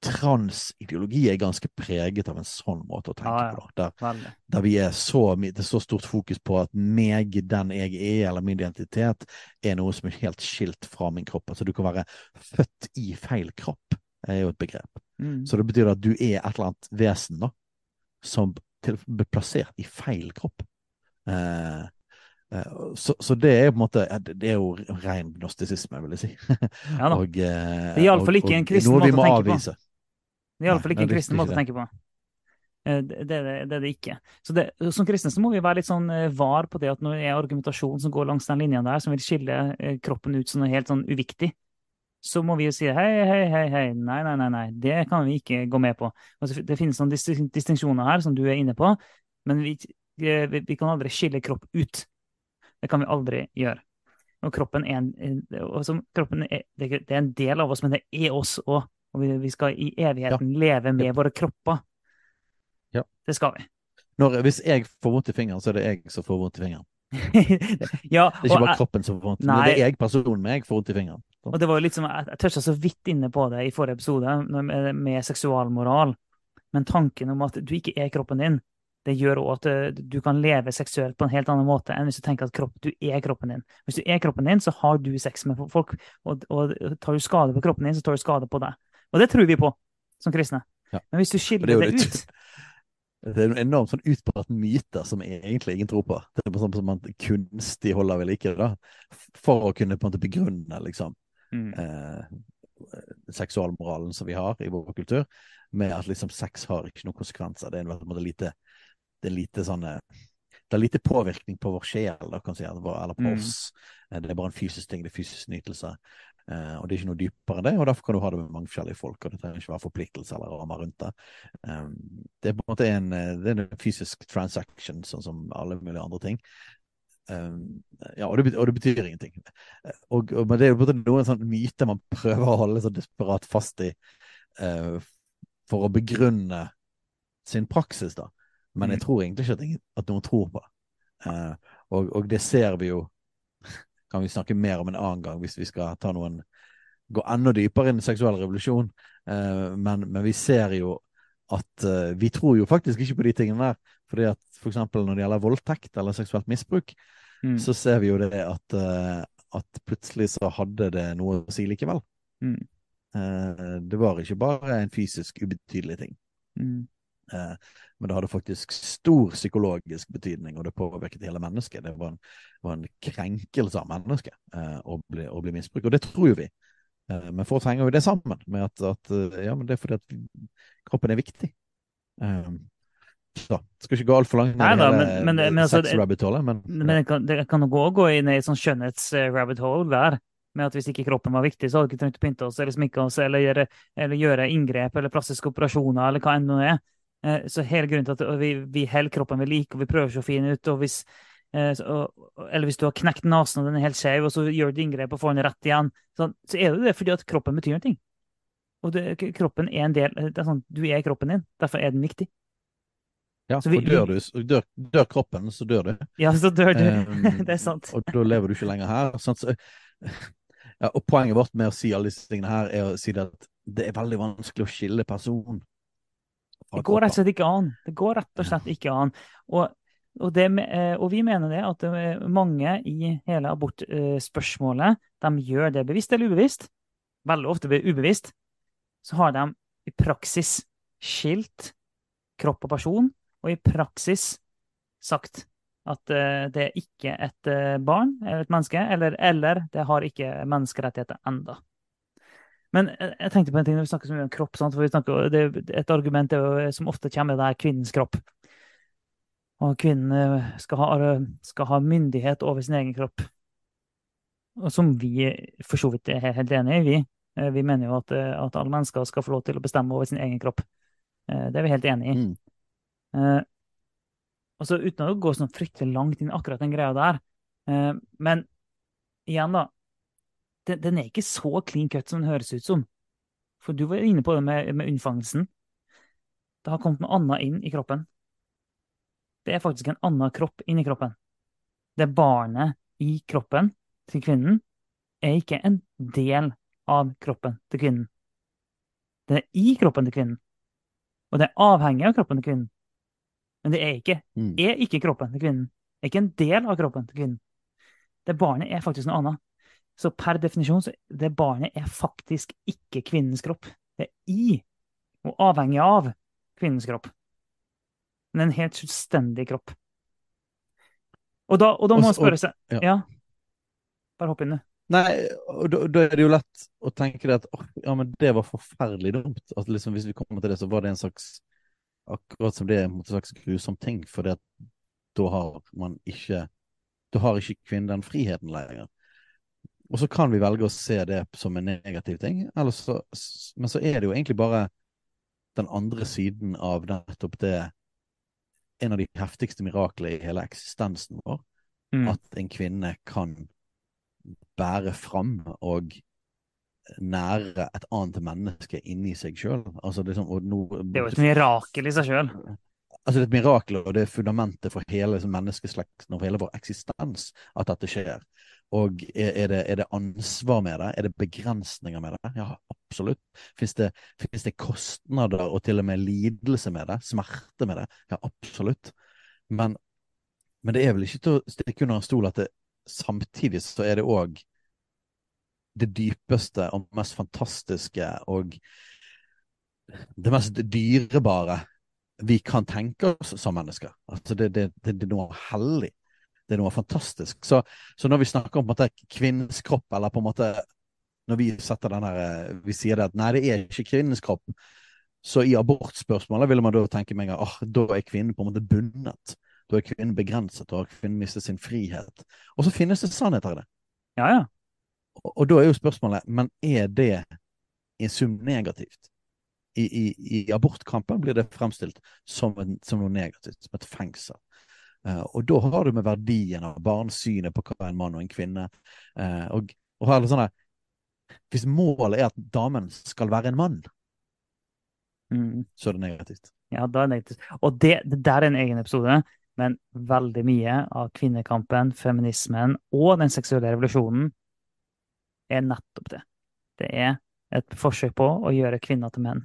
S2: transideologi er ganske preget av en sånn måte å tenke
S1: Ja, ja.
S2: på. Der, der vi er så, det er så stort fokus på at meg, den jeg er, eller min identitet, er noe som er helt skilt fra min kropp. Altså du kan være født i feil kropp, er jo et begrep.
S1: Mm.
S2: Så det betyr at du er et eller annet vesen da, som til, blir plassert i feil kropp. Eh, eh, så, så det er på en måte Det er jo ren gnostisisme, vil jeg si.
S1: Ja da.
S2: og, eh,
S1: Det er i alle fall ikke en kristen måte å
S2: tenke
S1: tenke på. Det er iallfall
S2: Nei,
S1: ikke en kristen måte å tenke på. Eh, Det det det, er det ikke. Så det, Som kristne så må vi være litt sånn eh, var på det at når det er argumentasjon som går langs den linja der, som vil skille eh, kroppen ut som noe helt sånn uviktig, så må vi jo si hei, hei, hei, hei, nei, nei, nei, nei, det kan vi ikke gå med på. Altså, det finnes noen dis distinksjoner her som du er inne på, men vi, vi, kan aldri skille kropp ut. Det kan vi aldri gjøre. Og kroppen er en, altså, kroppen er, det er en del av oss, men det er oss òg. Og vi, vi skal i evigheten leve med våre kropper.
S2: Ja.
S1: Det skal vi.
S2: Når, hvis jeg får vondt i fingeren, så er det jeg som får vondt i fingeren.
S1: ja,
S2: Det er ikke bare kroppen som får vondt, men det er jeg personen med jeg får vondt i fingeren.
S1: Og det var jo litt som, Jeg, toucha så vidt inne på det i forrige episode, med, med seksualmoral. Men tanken om at du ikke er kroppen din, det gjør òg at eh, du kan leve seksuelt på en helt annen måte enn hvis du tenker at kropp, du er kroppen din. Hvis du er kroppen din, så har du sex med folk, og, og tar du skade på kroppen din, så tar du skade på deg. Og det tror vi på som kristne.
S2: Ja.
S1: Men hvis du skiller
S2: det
S1: det, ut
S2: Det er en enormt sånn utbredt myte som egentlig ingen tror på. Det er bare sånn som man kunstig holder ved like da. For å kunne på en måte begrunne liksom
S1: mm.
S2: eh, seksualmoralen som vi har i vår kultur, med at liksom sex har ikke noen konsekvenser. Det er en måte lite, det er lite sånn eh, det er lite påvirkning på vår sjel, da, kan si, eller eller på
S1: Mm.
S2: oss. Eh, Det er bare en fysisk ting, det er fysisk nytelse. Eh, og det er ikke noe dypere enn det, og derfor kan du ha det med mange forskjellige folk. og Det trenger ikke være forpliktelse eller rammer rundt det. Eh, det er på en måte en, eh, det er en fysisk transaction, sånn som alle mulige andre ting. Eh, ja, og det, bet- og det betyr ingenting. Og, og, men det er jo noen sånn myte man prøver å holde så desperat fast i uh, for å begrunne sin praksis, da. Men jeg
S1: Mm.
S2: tror egentlig ikke at, at noen tror på det. Uh, og, og det ser vi jo kan vi snakke mer om en annen gang hvis vi skal ta noen gå enda dypere inn i seksuell revolusjon. Uh, men, men vi ser jo at uh, vi tror jo faktisk ikke på de tingene der. Fordi at for eksempel når det gjelder voldtekt eller seksuelt misbruk,
S1: Mm.
S2: så ser vi jo det at, uh, at plutselig så hadde det noe å si likevel.
S1: Mm.
S2: Uh, det var ikke bare en fysisk ubetydelig ting.
S1: Mm.
S2: Men det hadde faktisk stor psykologisk betydning, og det påvirket hele mennesket. Det var en, var en krenkelse av mennesket eh, å, bli, å bli misbrukt, og det tror jo vi. Eh, men folk henger jo det sammen med at, at eh, ja, men det er fordi at kroppen er viktig. Eh, så skal ikke gå altfor langt ned i
S1: men- men- altså,
S2: sex-rabbit hole, men
S1: Men det kan, det kan gå, gå inn i et sånn skjønnhets-rabbit hole der. Med at hvis ikke kroppen var viktig, så hadde vi ikke trengt å pynte oss eller sminke oss eller gjøre, eller gjøre inngrep eller plastiske operasjoner eller hva enn det er. Så hele grunnen til at vi, vi holder kroppen ved like, og vi prøver så fin ut, og hvis Eller hvis du har knekt nesen og den er helt skjev, og så gjør du et inngrep og får den rett igjen, sånn, så er det det fordi at kroppen betyr noe. Og det, kroppen er en del det er sånn, Du er kroppen din, derfor er den viktig.
S2: ja,
S1: så vi-
S2: for dør, du, dør, dør kroppen, så dør du.
S1: Ja, så dør du.
S2: Um,
S1: det er sant.
S2: Og da lever du ikke lenger her. Sånn, Så, ja, og poenget vårt med å si alle disse tingene her, er å si det at det er veldig vanskelig å skille person
S1: Det går rett og slett ikke an. Det går rett og slett ikke an. Og, og, det, eh, og vi mener det at eh, mange i hele abortspørsmålet, de gjør det bevisst eller ubevisst. Veldig ofte be- ubevisst. Så har de i praksis skilt kropp og person, og i praksis sagt At eh, det er ikke et barn eller et menneske, eller, eller det har ikke menneskerettigheter enda. Men jeg, tenkte på en ting når vi snakker så mye om kropp. Sant? For snakker, det, et argument jo, som ofte kommer, det er kvinnens kropp. Og kvinnen eh, skal ha, skal ha myndighet over sin egen kropp. Og som vi for så vidt er helt enig i, vi. Eh, Vi mener jo at, eh, at alle mennesker skal få lov til å bestemme over sin egen kropp. Eh, Det er vi helt enig i.
S2: Mm.
S1: Eh, og så uten å gå sånn fryktelig langt inn akkurat den greia der. Eh, men igjen, da. Den, den er ikke så clean cut som den høres ut som. For du var inne på det med, med unnfangelsen. Det har kommet noe annet inn i kroppen. Det er faktisk en annen kropp inni kroppen. Det barnet i kroppen til kvinnen er ikke en del av kroppen til kvinnen. Det er i kroppen til kvinnen. Og det er avhengig av kroppen til kvinnen. Men det er ikke,
S2: Mm.
S1: er ikke kroppen til kvinnen. Det er ikke en del av kroppen til kvinnen. Det barnet er faktisk noe annet. Så per definisjon, så det barnet er faktisk ikke kvinnens kropp. Det er i og avhengig av kvinnens kropp. Men en helt selvstendig kropp. Og da, og da må man spørre seg
S2: ja.
S1: Bare hopp inn, du.
S2: Nei, og da, da er det jo lett å tenke det at oh, ja, men det var forferdelig dumt. At liksom, hvis vi kommer til det, så var det en slags Akkurat som det er en slags grusom ting, for da har man ikke Da har ikke kvinnen den friheten lenger. Og så kan vi velge å se det som en negativ ting, så, men så er det jo egentlig bare den andre siden av nettopp det En av de heftigste miraklene i hele eksistensen vår
S1: Mm.
S2: at en kvinne kan bære fram og nære et annet menneske inni seg sjøl. Altså, og nå-
S1: Det er jo et mirakel i seg sjøl.
S2: Altså, det er et mirakel, og det er fundamentet for hele menneskeslekten og hele vår eksistens at dette skjer. Og er, er, det, er det ansvar med det? Er det begrensninger med det? Ja, absolutt. Fins det, det kostnader og til og med lidelse med det? Smerte med det? Ja, absolutt. Men, men det er vel ikke til å stikke under en stol at det samtidig så er det òg det dypeste og mest fantastiske og det mest dyrebare vi kan tenke oss som mennesker. Altså det, det, det, det er noe hellig. Det er noe fantastisk. Så, så når vi snakker om måte, kvinnens kropp, eller på en måte Når vi her eh, Vi sier det at nei, det er ikke kvinnens kropp. Så i abortspørsmålet vil man da tenke gang åh, da er kvinnen på en måte bundet. Da er kvinnen begrenset, og kvinnen mistet sin frihet. Og så finnes det sannheter i det.
S1: Ja, ja.
S2: Og, og da er jo spørsmålet, men er det i sum negativt? I, i, I abortkampen blir det fremstilt som, en, som noe negativt, som et fengsel. Uh, og da har du med verdien av barnsynet på hva en mann og en kvinne uh, og, og her er det sånn Hvis målet er at damen skal være en mann,
S1: Mm.
S2: så er det negativt.
S1: Ja, da er det negativt. Og det, det der er en egen episode, men veldig mye av kvinnekampen, feminismen og den seksuelle revolusjonen er nettopp det. Det er et forsøk på å gjøre kvinner til menn.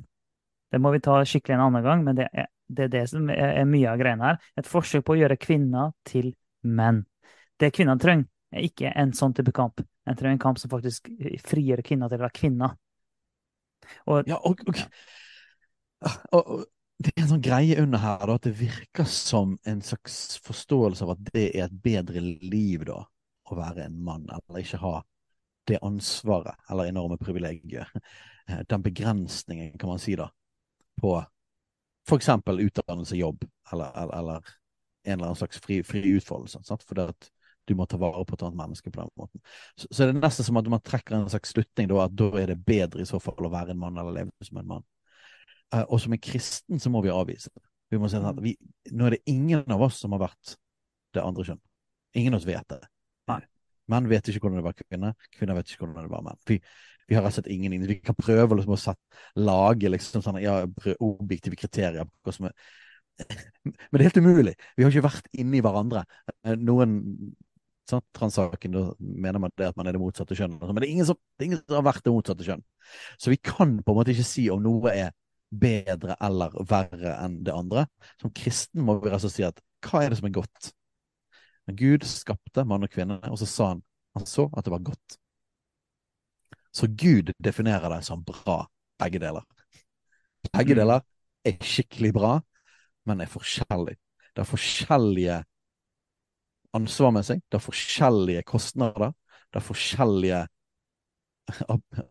S1: Det må vi ta skikkelig en annen gang, men det er det, er det som er, mye av greiene her. Et forsøk på å gjøre kvinner til menn. Det kvinner trenger, er ikke en sånn type kamp. En trenger en kamp som faktisk frigjør kvinner til å være kvinner. Og
S2: Ja, og, og, og, og det er en sånn greie under her, da, at det virker som en slags forståelse av at det er et bedre liv, da, å være en mann, eller ikke ha det ansvaret, eller enorme privilegiet. Eh, Den begrensningen, kan man si, da, på eksempel utdannelse, jobb, eller, eller, eller en eller annen slags fri, fri utfoldelse. Sant? For det at du må ta vare på et annet menneske på den måten. Så, så er det nesten som at man trekker en slags slutning, da, at da er det bedre i så fall å være en mann eller leve som en mann. Eh, og som en kristen så må vi avvise det. Vi må si at vi, nå er det ingen av oss som har vært det andre kjønn. Ingen av oss vet det. Menn vet ikke hvordan det var kvinner, kvinner vet ikke hvordan det var menn. Vi, vi har rett ingen Vi kan prøve liksom, å sette, lage liksom, sånne, ja, objektive kriterier er Men det er helt umulig. Vi har ikke vært inni hverandre. Eh, Noen sånn, transsaken, mener man det at man er det motsatte kjønn. Men det er, ingen som, det er ingen som har vært det motsatte kjønn. Så vi kan på en måte ikke si om noe er bedre eller verre enn det andre. Som kristen må vi slett si at hva er det som er godt? Gud skapte mann og kvinne, og så sa han han så at det var godt. Så Gud definerer det som bra, begge deler. Begge
S1: Mm.
S2: deler er skikkelig bra, men er forskjellig. Det er forskjellige ansvar med seg, det er forskjellige kostnader, det er forskjellige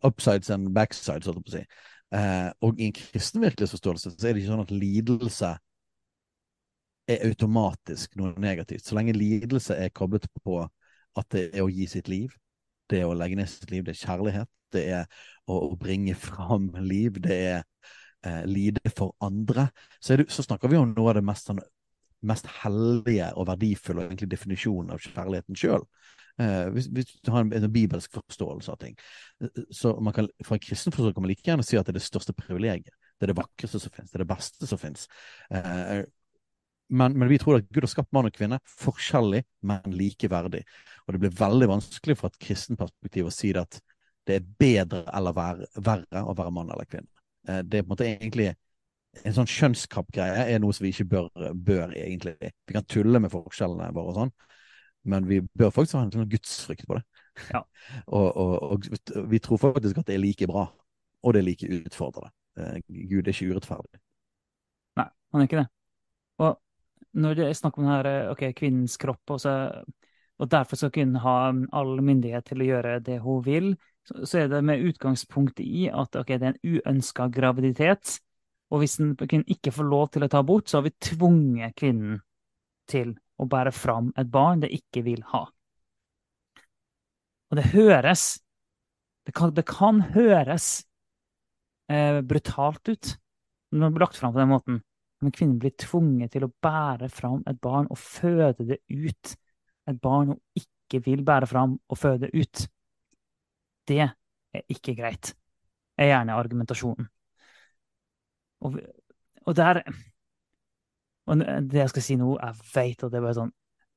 S2: upsides and backsides, holdt jeg på å si. Eh, og i en kristen virkelighetsforståelse så er det ikke sånn at lidelse er automatisk noe negativt. Så lenge lidelse er koblet på at det er å gi sitt liv, det er å legge ned sitt liv, det er kjærlighet, det er å, bringe fram liv, det er eh, lide for andre, så, det, så, snakker vi om noe av det mest, sånn, mest hellige og verdifulle og egentlig definisjonen av kjærligheten sjøl. Eh, hvis, hvis, du har en, en, bibelsk forståelse av ting. Så man kan, Fra en kristen forståelse kan man like gjerne si at det er det største privilegiet. Det er det vakreste som finnes. Det er det beste som finnes. Eh, men, men, vi tror at Gud har skapt mann og kvinne forskjellig, men likeverdig. Og det blir veldig vanskelig fra et kristen perspektiv å si det at det er bedre eller verre, å være mann eller kvinne. Eh, det er på en måte egentlig en sånn kjønnskappgreie er noe som vi ikke bør, bør, egentlig. Vi kan tulle med forskjellene våre og sånn, men vi bør faktisk ha en sånn gudsfrykt på det.
S1: Ja.
S2: og, og, og, vi tror faktisk at det er like bra, og det er like utfordrende. Eh, Gud er ikke urettferdig.
S1: Nei, han er ikke det. Og når det er snakk om her, eh, okay, kvinnens kropp, og, så, og derfor skal kvinnen ha all myndighet til å gjøre det hun vil, så, så er det med utgangspunkt i at okay, det er en uønska graviditet. Og hvis en kvinne ikke får lov til å ta abort, så har vi tvunget kvinnen til å bære fram et barn det ikke vil ha. Og det høres Det kan, det kan høres eh, brutalt ut når det blir lagt fram på den måten. Men kvinnen blir tvunget til å bære fram et barn og føde det ut. Et barn hun ikke vil bære fram og føde ut. Det er ikke greit, er gjerne argumentasjonen. Og, og der og det jeg skal si nå, jeg vet at det er bare sånn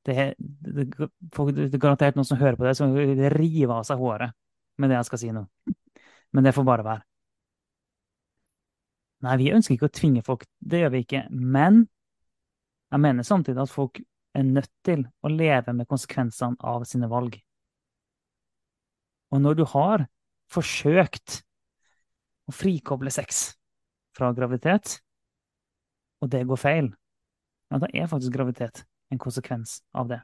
S1: Det det, det er garantert noen som hører på det, som river av seg håret med det jeg skal si nå. Men det får bare være. Nei, vi ønsker ikke å tvinge folk, det gjør vi ikke. Men jeg mener samtidig at folk er nødt til å leve med konsekvensene av sine valg. Og når du har forsøkt å frikoble sex fra graviditet, og det går feil, ja, da er faktisk graviditet en konsekvens av det.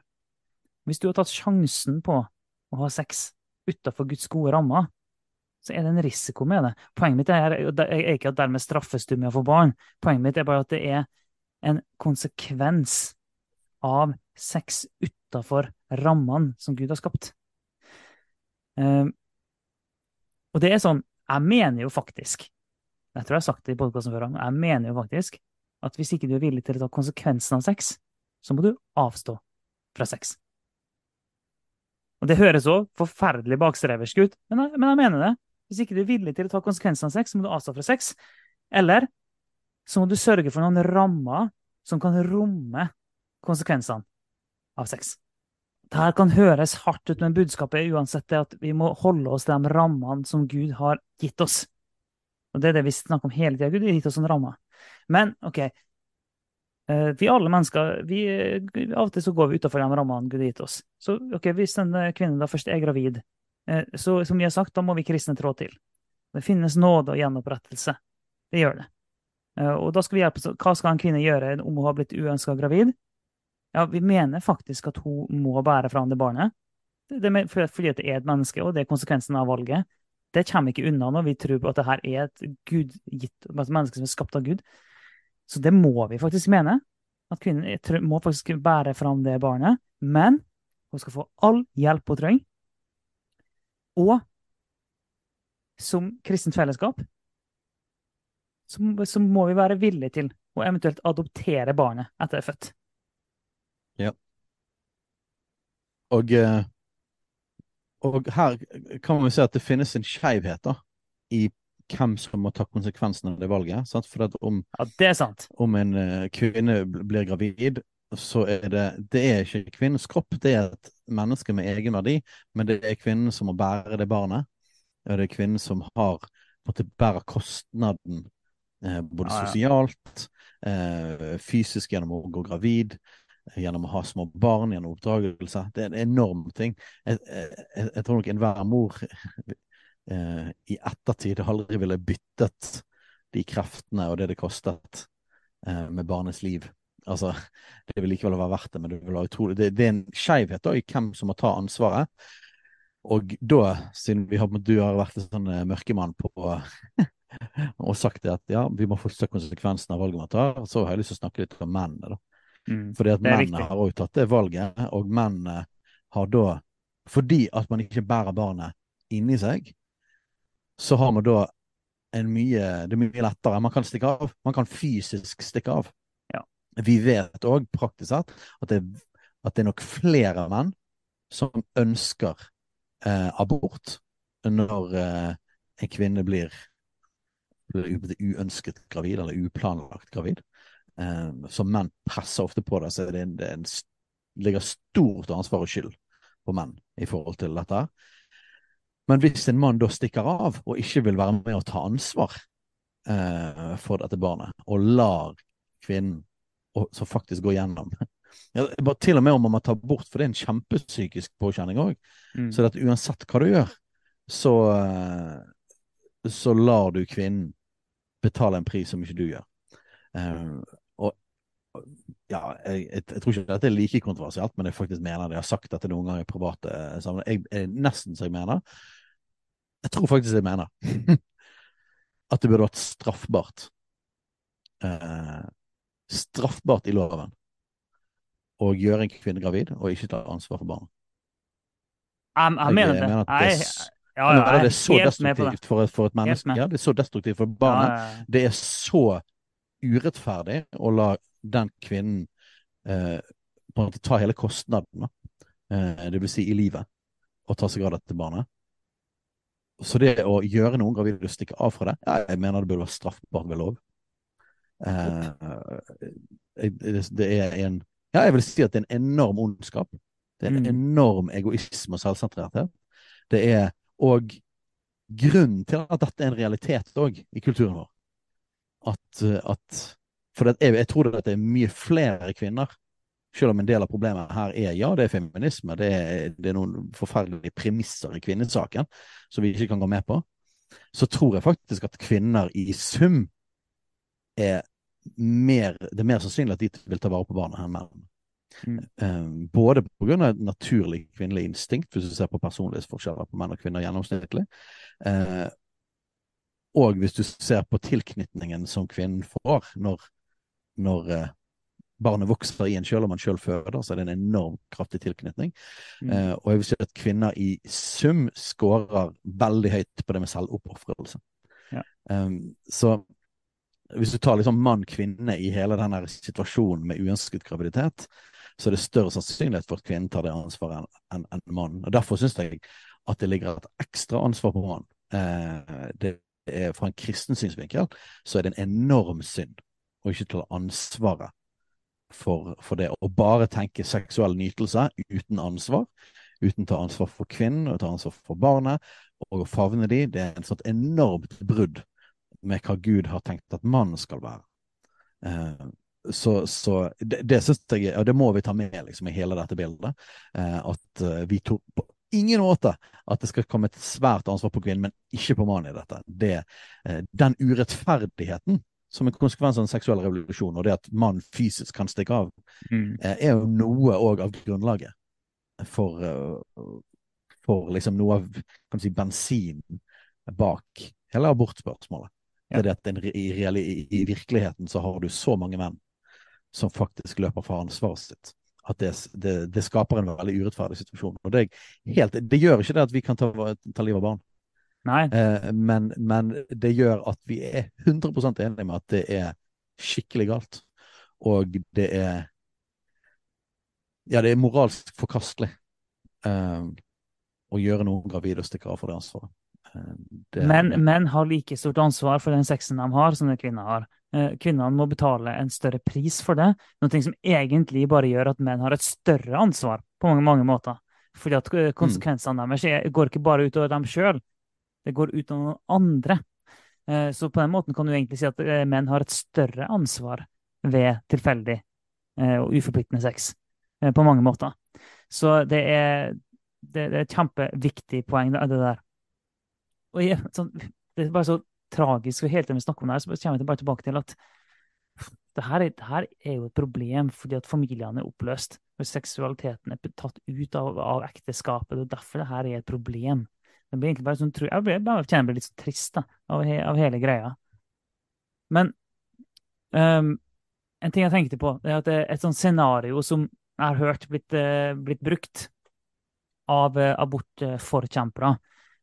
S1: Hvis du har tatt sjansen på å ha sex utafor Guds gode rammer, så er det en risiko med det. Poenget mitt er, er ikke at dermed straffes du med å få barn. Poenget mitt er bare at det er en konsekvens av sex utafor rammene som Gud har skapt. Um, og det er sånn Jeg mener jo faktisk Jeg tror jeg har sagt det i podkasten før, men jeg mener jo faktisk at hvis ikke du er villig til å ta konsekvensen av sex, så må du avstå fra sex. Og Det høres òg forferdelig bakstreversk ut, men jeg, men jeg, mener det. Hvis ikke du er villig til å ta konsekvensene av sex, så må du avstå fra sex. Eller så må du sørge for noen rammer som kan romme konsekvensene av sex. Dette kan høres hardt ut, men budskapet er uansett at vi må holde oss til de rammene som Gud har gitt oss. Og Det er det vi snakker om hele tida. Gud har gitt oss en ramme. Men OK. Eh, vi alle mennesker vi, Av og til så går vi utafor de rammene Gud har gitt oss. Så ok, hvis en kvinne da først er gravid, eh, så som vi har sagt, da må vi kristne trå til. Det finnes nåde og gjenopprettelse. Det gjør det. Eh, og da skal vi hjelpe, Hva skal en kvinne gjøre om hun har blitt uønska gravid? Ja, Vi mener faktisk at hun må bære fram det barnet. Det er fordi det er et menneske, og det er konsekvensen av valget. Det kommer ikke unna når vi tror at det her er et gudgitt et menneske som er skapt av Gud. Så det må vi faktisk mene. At kvinnen må faktisk bære fram det barnet. Men hun skal få all hjelp hun trenger. Og som kristent fellesskap så, så, må vi være villige til å eventuelt adoptere barnet etter det er født.
S2: Ja. Og uh og her kan vi se at det finnes en skeivhet i hvem som må ta konsekvensen av det valget. Sant? For om,
S1: ja, det sant.
S2: om en uh, kvinne blir gravid, så er det det er ikke kvinnens kropp, det er et menneske med egenverdi, men det er kvinnen som må bære det barnet. Og det er kvinnen som har måtte bære kostnaden, eh, både ja, ja. sosialt, eh, fysisk gjennom å gå gravid, gjennom å ha små barn, gjennom oppdragelse. Det er en enorm ting. Jeg, jeg, jeg tror nok enhver mor eh, i ettertid aldri ville byttet de kreftene og det det kostet eh, med barnets liv Altså, det vil likevel være verdt det, men det, vil være utrolig, det, det er en skeivhet i hvem som må ta ansvaret. Og da, siden vi har, du har vært en sånn eh, mørkemann på og sagt det at ja, vi må forstå konsekvensen av valget man tar, så har jeg lyst til å snakke litt om mennene, da. Mm, Fordi at mennene har òg tatt det valget, og mennene har da Fordi at man ikke bærer barnet inni seg, så har man da en mye Det er mye lettere. Man kan stikke av. Man kan fysisk stikke av. Vi vet òg praktisk sett at det, at det er nok flere menn som ønsker eh, abort når eh, en kvinne blir, blir uønsket gravid, eller uplanlagt gravid. Eh, som menn presser ofte på det, så det, det, en, ligger stort ansvar og skyld på menn i forhold til dette. Men hvis en mann da stikker av og ikke vil være med å ta ansvar eh, for dette barnet, og lar kvinnen som faktisk går gjennom ja, Til og med om man tar ta bort, for det er en kjempepsykisk påkjenning òg. Mm. Så at uansett hva du gjør, så, eh, så lar du kvinnen betale en pris som ikke du gjør. Uh, og ja, jeg, jeg, jeg, tror ikke dette er like kontroversielt, men jeg faktisk mener det. Jeg har sagt dette noen ganger i private sammenhenger. Jeg nesten så jeg mener. Jeg tror faktisk jeg mener at det burde vært straffbart. Uh, straffbart i loven å gjøre en kvinne gravid og ikke ta ansvar for barnet.
S1: Jeg, jeg, mener det. Jeg, mener
S2: det, er, ja, ja, det er så destruktivt for, for, et menneske. Ja, det er så destruktivt for barnet. Det er så urettferdig å la den kvinnen eh, på en måte ta hele kostnaden, eh, det vil si i livet, og ta seg av dette barnet. Så det å gjøre noen gravide og stikke av fra det, ja, jeg mener det burde være straffbart ved lov. Eh, det er en Ja, jeg vil si at det er en enorm ondskap. Det er en mm. enorm egoisme og selvsentrerthet. Det er òg grunnen til at dette er en realitet òg i kulturen vår. At, at For jeg, jeg tror det er mye flere kvinner selv om en del av problemet her er ja, det er feminisme, det er, det er noen forferdelige premisser i kvinnesaken som vi ikke kan gå med på, så tror jeg faktisk at kvinner i sum er mer Det er mer sannsynlig at de vil ta vare på barna enn menn. Mm. Um, både pga. naturlig kvinnelig instinkt, hvis du ser på personlighetsforskjeller på menn og kvinner gjennomsnittlig, uh, og hvis du ser på tilknytningen som kvinnen får når, når uh, barnet vokser i en sjøl, og man sjøl føder, så er det en enorm kraftig tilknytning. Mm. Uh, og jeg vil si at kvinner i sum skårer veldig høyt på det med selvoppofrelse.
S1: Ja.
S2: Um, så hvis du tar liksom mann-kvinne i hele denne situasjonen med uønsket graviditet, så er det større sannsynlighet for at kvinnen tar det ansvaret enn en, en mannen. Og Derfor syns jeg at det ligger et ekstra ansvar på mannen. Eh, det er, fra en kristen synsvinkel så er det en enorm synd å ikke ta ansvaret for, for, det. Å bare tenke seksuell nytelse uten ansvar, uten å ta ansvar for kvinnen og ta ansvar for barnet, og å favne de, det er en sånt enormt brudd med hva Gud har tenkt at mannen skal være. Eh, så, så, det, det synes jeg, og det må vi ta med liksom, i hele dette bildet. Eh, at uh, vi tok på ingen måte at det skal komme et svært ansvar på kvinnen, men ikke på mannen i dette. Det, eh, den urettferdigheten som en konsekvens av den seksuelle revolusjonen, og det at mann fysisk kan stikke av, mm. Eh, er jo noe òg av grunnlaget for, eh, for liksom noe av si, bensinen bak hele abortspørsmålet. Ja. Det at den, i, i, i, virkeligheten så har du så mange menn som faktisk løper fra ansvaret sitt. At det, det, det skaper en veldig urettferdig situasjon. Og det, helt, det, gjør ikke det at vi kan ta, ta livet av barn. Eh, men, men, det gjør at vi er 100% enige med at det er skikkelig galt. Og det er Ja, det er moralsk forkastelig eh, å gjøre noen gravide og stikke av for det ansvaret.
S1: Eh, men menn har like stort ansvar for den sexen de har, som det kvinner har. Eh, kvinnene må betale en større pris for det, noe som egentlig bare gjør at menn har et større ansvar på mange, mange måter. Fordi at eh, konsekvensene mm. deres går ikke bare utover dem sjøl, det går ut over noen andre. Så på den måten kan du egentlig si at menn har et større ansvar ved tilfeldig og uforpliktende sex. På mange måter. Så det er, det er et kjempeviktig poeng, det der. Og jeg, sånn, det er bare så tragisk, og hele tiden vi snakker om det her, så kommer jeg bare tilbake til at Det her, er, det her er jo et problem fordi at familiene er oppløst. Og seksualiteten er tatt ut av, av ekteskapet. Er derfor det her er et problem. Det blir egentlig bare sånn, jeg, blir, jeg kjenner meg litt så trist da, av, he, av, hele greia. Men um, en ting jeg tenkte på, det er at det er et sånt scenario som jeg har hørt blitt, uh, blitt brukt av uh, abortforkjempere.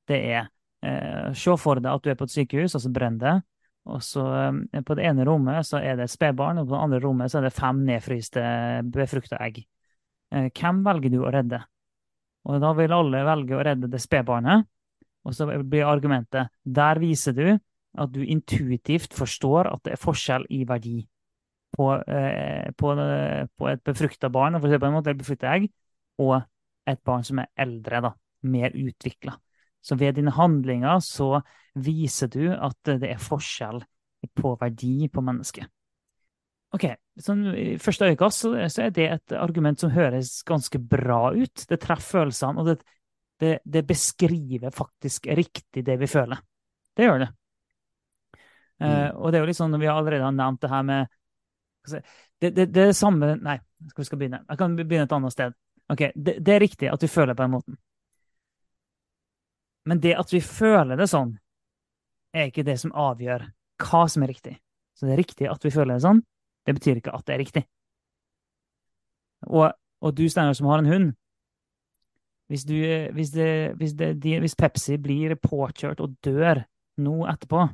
S1: Det er uh, Se for deg at du er på et sykehus, og så brenner det. Og så eh, På det ene rommet så er det spedbarn, og på det andre rommet så er det fem nedfryste befrukta egg. Eh, hvem velger du å redde? Og Da vil alle velge å redde det spedbarnet. Og så blir argumentet der viser du at du intuitivt forstår at det er forskjell i verdi på, eh, på, på et befrukta barn, for å si på en måte, et befrukta egg, og et barn som er eldre, da, mer utvikla. Så ved dine handlinger så viser du at det er forskjell på verdi på mennesket. Ok, sånn, I første øyekast så, så, er det et argument som høres ganske bra ut. Det treffer følelsene, og det, det, det, beskriver faktisk riktig det vi føler. Det gjør det. Eh, mm. Uh, og det er jo litt sånn, når vi allerede har nevnt det her med det, det, det er det samme Nei, skal vi skal begynne? Jeg kan begynne et annet sted. Ok, det, det er riktig at vi føler på den måten. Men det at vi føler det sånn, er ikke det som avgjør hva som er riktig. Så det er riktig at vi føler det sånn. Det betyr ikke at det er riktig. Og, og du, Steinar, som har en hund hvis, du, hvis, det, hvis, det, hvis, Pepsi blir påkjørt og dør nå etterpå,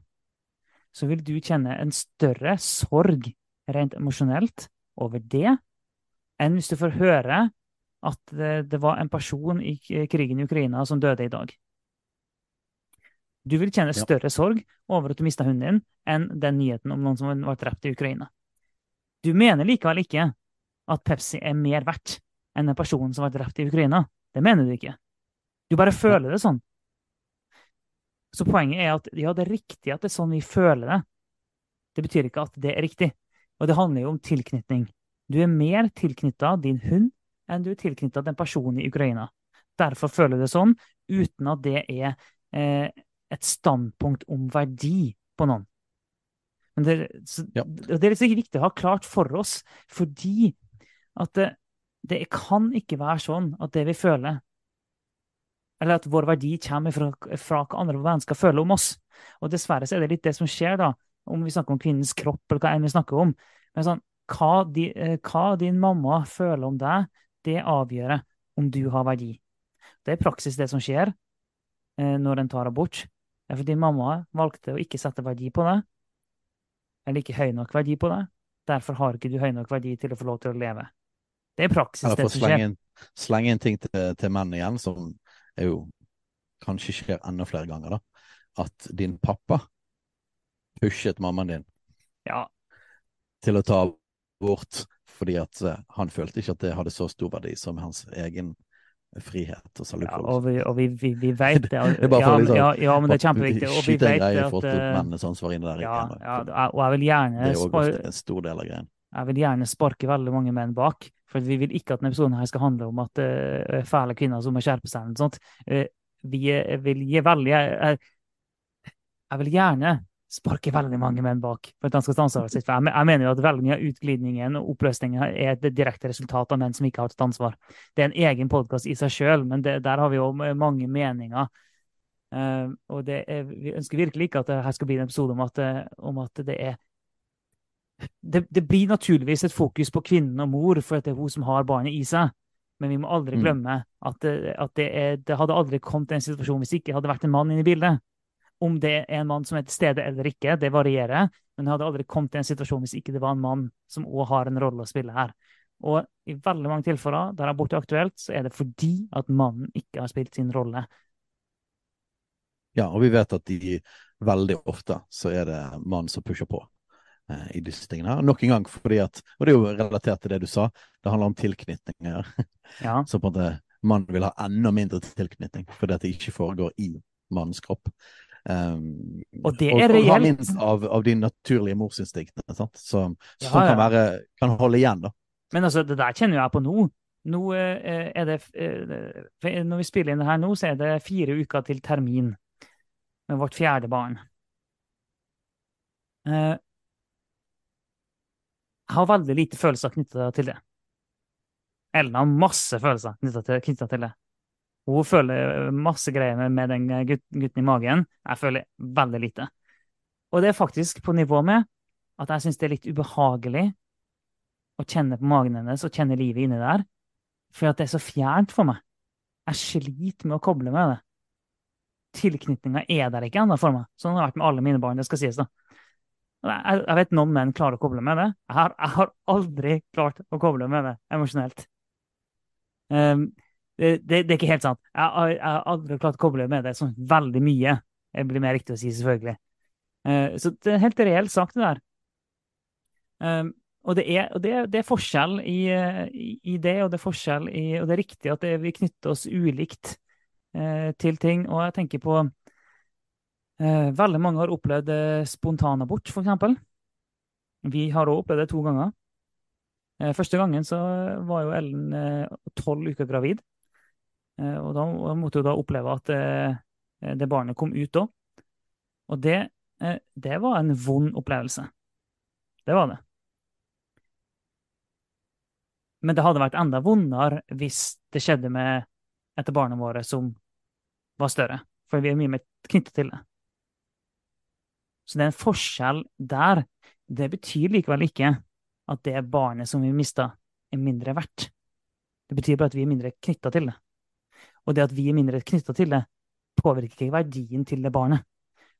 S1: så vil du kjenne en større sorg rent emosjonelt over det enn hvis du får høre at det, det var en person i krigen i Ukraina som døde i dag. Du vil kjenne større sorg over at du mista hunden din, enn den nyheten om noen som ble drept i Ukraina. Du mener likevel ikke at Pepsi er mer verdt enn den personen som ble drept i Ukraina. Det mener du ikke. Du bare føler det sånn. Så poenget er at ja, det er riktig at det er sånn vi føler det. Det betyr ikke at det er riktig. Og det handler jo om tilknytning. Du er mer tilknytta din hund enn du er tilknytta den personen i Ukraina. Derfor føler du det sånn, uten at det er eh, et standpunkt om verdi på noen. Men det, så, ja. det er liksom viktig å ha klart for oss, fordi at det, det, kan ikke være sånn at det vi føler, eller at vår verdi kommer fra, fra hva andre mennesker føler om oss. Og dessverre så er det litt det som skjer, da, om vi snakker om kvinnens kropp, eller hva enn vi snakker om. Men sånn, hva, di, eh, hva din mamma føler om deg, det avgjør om du har verdi. Det er i praksis det som skjer eh, når en tar abort. Fordi mamma valgte å ikke sette verdi på det, eller ikke høy nok verdi på det. Derfor har ikke du høy nok verdi til å få lov til å leve. Det er praksis, det som skjer.
S2: Slenge en ting til, til menn igjen, som er jo kanskje skjer enda flere ganger, da. At din pappa pushet mammaen din
S1: ja.
S2: til å ta bort fordi at eh, han følte ikke at det hadde så stor verdi som hans egen frihet og
S1: selvutfoldelse. Ja, og vi, og vi, vi, vi vet det.
S2: det er bare for
S1: ja,
S2: liksom,
S1: ja, ja, men det er kjempeviktig. Og vi vet
S2: det
S1: at
S2: inni der.
S1: Ja, ja, og jeg vil gjerne
S2: Det er også en stor del av greien.
S1: Jeg vil gjerne sparke veldig mange menn bak. For vi vil ikke at denne episoden her skal handle om at uh, fæle kvinner som må skjerpe seg. eller sånt. Uh, vi vil gi veldig jeg, jeg vil gjerne sparker veldig mange menn bak for at han skal sitt. Jeg, jeg mener jo at veldig mye av utglidningen og oppløsningen er et direkte resultat av menn som ikke har tatt ansvar. Det er en egen podkast i seg sjøl, men det, der har vi jo mange meninger. Uh, og er, vi ønsker virkelig ikke at det her skal bli en episode om at, eh, om at det er det, det, blir naturligvis et fokus på kvinnen og mor, for at det er hun som har barnet i seg. Men vi må aldri mm. glemme at, det, at det, er, det hadde aldri kommet til en situasjon hvis det ikke hadde vært en mann inne i bildet. Om det er en mann som er til stede eller ikke, det varierer. Men jeg hadde aldri kommet til en situasjon hvis ikke det var en mann som òg har en rolle å spille her. Og i veldig mange tilfeller der abort er aktuelt, så er det fordi at mannen ikke har spilt sin rolle.
S2: Ja, og vi vet at de veldig ofte så er det mannen som pusher på eh, i disse tingene her. Nok en gang fordi at Og det er jo relatert til det du sa, det handler om tilknytninger. Ja. så på en måte mannen vil ha enda mindre tilknytning fordi at det ikke foregår i mannens kropp. Um,
S1: og det er reelt. Og ha
S2: minst av, av de naturlige morsinstinktene, sant? som, som ja, ja. Kan, være, kan, holde igjen. da.
S1: Men altså, det der kjenner jeg på nå. Nå eh, er det eh, Når vi spiller inn det her nå, så er det fire uker til termin med vårt fjerde barn. Eh, Jeg har veldig lite følelser knytta til det. Ellen har masse følelser knytta til det. Hun føler masse greier med, den gutten i magen. Jeg føler veldig lite. Og det er faktisk på nivå med at jeg syns det er litt ubehagelig å kjenne på magen hennes og kjenne livet inni der. For at det er så fjernt for meg. Jeg sliter med å koble med det. Tilknytninga er der ikke ennå for meg. Sånn har det vært med alle mine barn. det skal sies da. Jeg vet noen menn klarer å koble med det. Jeg har, jeg har aldri klart å koble med det emosjonelt. Um, det, det, det, er ikke helt sant. Jeg, har aldri klart å koble med det sånn veldig mye. Det blir mer riktig å si, selvfølgelig. Uh, så det er en helt reell sak, det der. Um, og det er, og det, er forskjell i, i, i, det, og det er forskjell i, og det er riktig at vi knytter oss ulikt uh, til ting. Og jeg tenker på uh, Veldig mange har opplevd spontanabort, f.eks. Vi har òg opplevd det to ganger. Første gangen så var jo Ellen tolv uker gravid. Og da måtte hun da oppleve at det barnet kom ut òg. Og det, det var en vond opplevelse. Det var det. Men det hadde vært enda vondere hvis det skjedde med et av barna våre som var større. For vi er mye mer knyttet til det. Så det er en forskjell der. Det betyr likevel ikke at det barnet som vi mista, er mindre verdt. Det betyr bare at vi er mindre knytta til det. Og det at vi er mindre knytta til det, påvirker ikke verdien til det barnet.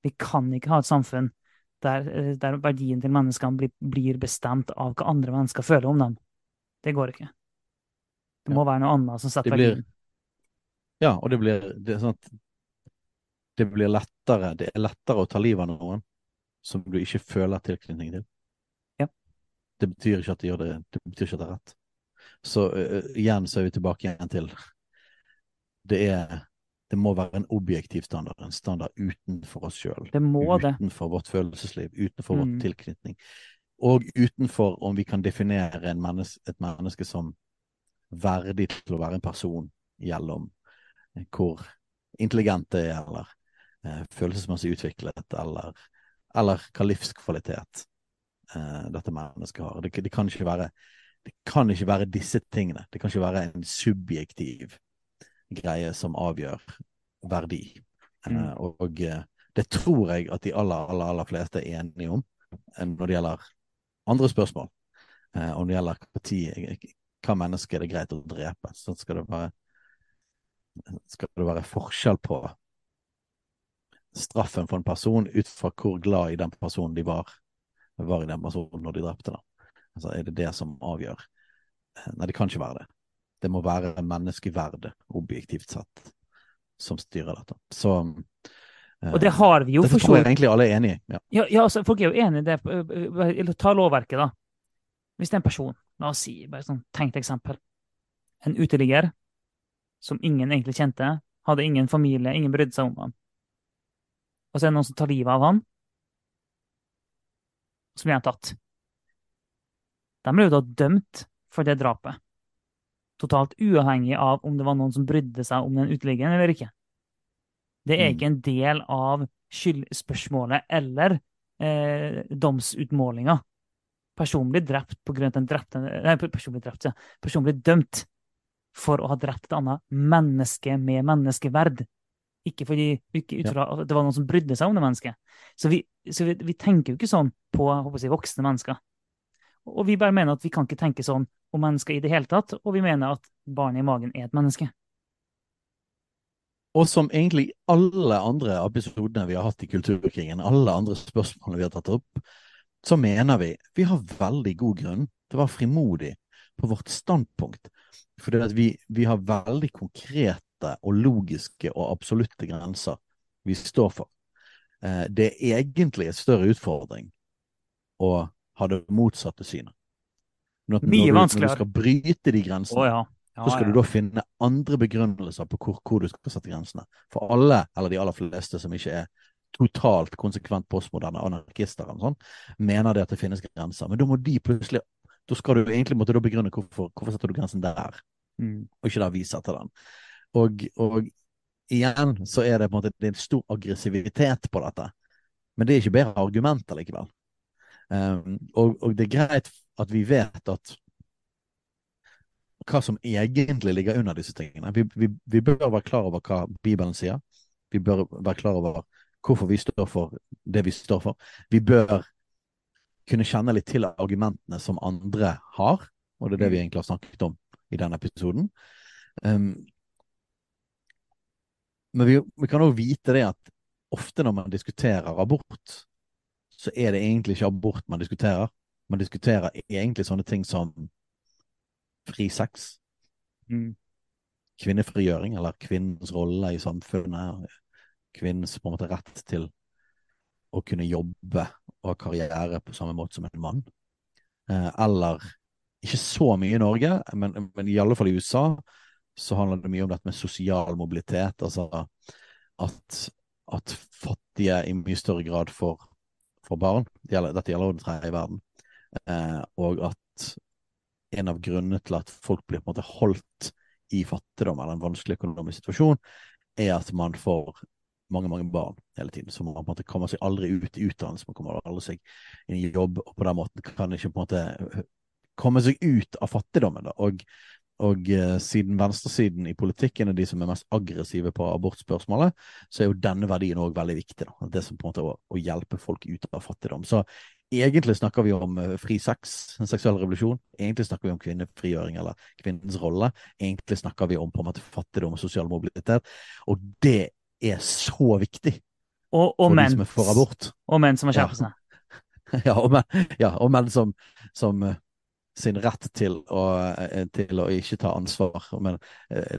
S1: Vi kan ikke ha et samfunn der, der verdien til menneskene blir, blir, bestemt av hva andre mennesker føler om dem. Det går ikke. Det må ja. være noe annet som setter blir, verdien.
S2: Ja, og det blir, det, sånn det blir lettere Det er lettere å ta livet av noen som du ikke føler tilknytning til.
S1: Ja.
S2: Det betyr ikke at de gjør det, det betyr ikke at det er rett. Så uh, igjen så er vi tilbake igjen til Det er det må være en objektiv standard, en standard utenfor oss sjøl. Utenfor vårt følelsesliv, utenfor mm. vår tilknytning og utenfor om vi kan definere menneske, et menneske som verdig til å være en person gjennom hvor intelligent det er, eller eh, følelsesmessig utviklet, eller, eller hva livskvalitet eh, dette mennesket har. Det, det, kan være, det, kan ikke være, disse tingene. Det kan ikke være en subjektiv greie som avgjør verdi. Mm. Eh, og, eh, det tror jeg at de aller, aller, aller fleste er enige om eh, når det gjelder andre spørsmål. Om det gjelder hva, hva menneske er det greit å drepe. Så skal det være, skal det være forskjell på straffen for en person ut fra hvor glad i den personen de var, var i den personen når de drepte Da. Altså, er det det som avgjør? Nei, det kan ikke være det. Det må være menneskeverdet, objektivt sett, som styrer dette. Så
S1: og det har vi jo
S2: Dette tror jeg egentlig alle er enig i.
S1: Ja. Ja, ja, altså, folk er jo enig i det. Eh, ta lovverket, da. Hvis det er en person, la oss si, bare et sånn tenkt eksempel, en uteligger som ingen egentlig kjente, hadde ingen familie, ingen brydde seg om ham, og så er det noen som tar livet av ham, som blir han tatt. De blir jo da dømt for det drapet. Totalt uavhengig av om det var noen som brydde seg om den uteliggeren eller ikke. Det er mm. ikke en del av skyldspørsmålet eller eh, domsutmålinga. Personen blir drept på grunn av den drepte Nei, personen blir drept, ja. Personen blir dømt for å ha drept et annet menneske med menneskeverd. Ikke fordi ikke ut fra at det var noen som brydde seg om det mennesket. Så vi, så vi, vi tenker jo ikke sånn på jeg, voksne mennesker. Og vi bare mener at vi kan ikke tenke sånn om mennesker i det hele tatt, og vi mener at barnet i magen er et menneske.
S2: Og som egentlig alle andre episodene vi har hatt i Kulturkrigen, alle andre spørsmålene vi har tatt opp, så mener vi vi har veldig god grunn til å være frimodig på vårt standpunkt. Fordi vi, vi har veldig konkrete og logiske og absolutte grenser vi står for. Eh, det er egentlig en større utfordring å ha det motsatte synet.
S1: Når, Mye du,
S2: Når du skal bryte de grensene,
S1: oh, ja.
S2: Ja, så skal ja. du da finne andre begrunnelser på hvor, hvor, du skal sette grensene. For alle, eller de aller fleste som ikke er totalt konsekvent postmoderne anarkister, sånn, mener det at det finnes grenser. Men da må de plutselig Da skal du egentlig måtte begrunne hvorfor, hvorfor setter du grensen der, mm. og ikke da vi setter den. Og, og, igjen så er det på en måte det er en stor aggressivitet på dette. Men det er ikke bedre argumenter likevel. Um, og, og, det er greit at vi vet at hva som egentlig ligger under disse tingene. Vi, vi, vi, bør være klar over hva Bibelen sier. Vi bør være klar over hvorfor vi står for det vi står for. Vi bør kunne kjenne litt til argumentene som andre har, og det er det vi mm. egentlig har snakket om i denne episoden. Um, men vi, vi kan òg vite det at ofte når man diskuterer abort, så er det egentlig ikke abort man diskuterer. Man diskuterer egentlig sånne ting som fri sex. Mm. Kvinnefrigjøring, eller kvinnens rolle i samfunnet. Kvinnens på en måte rett til å kunne jobbe og ha karriere på samme måte som en mann. Eh, eller ikke så mye i Norge, men, men, i alle fall i USA så handler det mye om dette med sosial mobilitet. Altså at, at fattige i mye større grad får, får barn. dette gjelder, gjelder den tredje verden. Eh, og at en av grunnene til at folk blir på en måte holdt i fattigdom eller en vanskelig økonomisk situasjon, er at man får mange mange barn hele tiden. Så man på en måte kommer seg aldri ut i utdannelse, man kommer aldri seg inn i jobb, og på den måten kan ikke på en måte komme seg ut av fattigdommen. Da. Og, og eh, siden venstresiden i politikken er de som er mest aggressive på abortspørsmålet, så er jo denne verdien òg veldig viktig. Da. Det som på en måte å, å hjelpe folk ut av fattigdom. Så Egentlig snakker vi om uh, fri sex, en seksuell revolusjon. Egentlig snakker vi om kvinnefrigjøring eller kvinnens rolle. Egentlig snakker vi om på en måte fattigdom og sosial mobilitet. Og det er så viktig
S1: og, og
S2: for
S1: menn,
S2: de som er for abort.
S1: Og menn som har kjærestene.
S2: Ja. ja, og menn, ja, men som, som uh, sin rett til å, uh, til å, ikke ta ansvar, men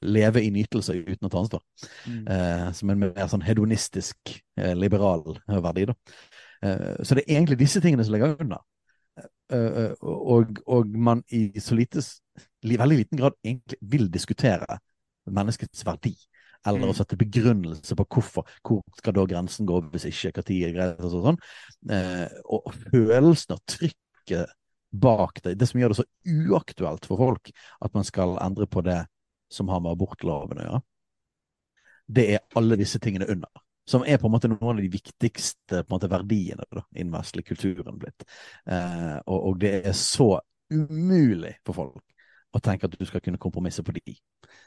S2: leve i nytelse uten å ta ansvar. Mm. som en mer sånn hedonistisk, liberal verdi. da. Eh, så det er egentlig disse tingene som ligger under. Eh, eh, og, og man i så lite, veldig liten grad egentlig vil diskutere menneskets verdi. Eller å mm. sette begrunnelse på hvorfor. Hvor skal da grensen gå hvis ikke? Når sånn. Og følelsen og trykket bak det, det som gjør det så uaktuelt for folk at man skal endre på det som har med abortloven å gjøre, det er alle disse tingene under som er på en måte noen av de viktigste måte, verdiene da, innen vestlig kulturen blitt. Eh, og, og, det er så umulig for folk å tenke at du skal kunne kompromisse på de.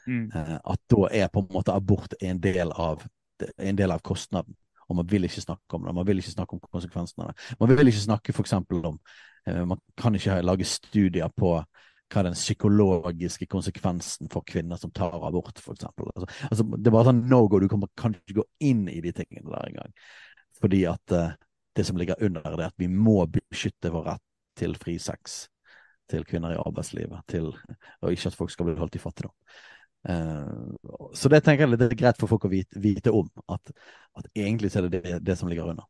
S2: Mm. Eh, at da er på en måte abort en del av, en del av kostnaden. Og man vil ikke snakke om det. Man vil ikke snakke om konsekvensene av det. Man vil ikke snakke f.eks. om Man kan ikke lage studier på hva er den psykologiske konsekvensen for kvinner som tar abort, f.eks. Altså, altså, det er bare sånn no go, du kan, kan ikke gå inn i de tingene der engang. Fordi at uh, det som ligger under, det er at vi må beskytte vår rett til fri sex til kvinner i arbeidslivet, til, og ikke at folk skal bli holdt i fattigdom. Uh, så det tenker jeg det er greit for folk å vite, vite om, at, at, egentlig er det, det det som ligger under.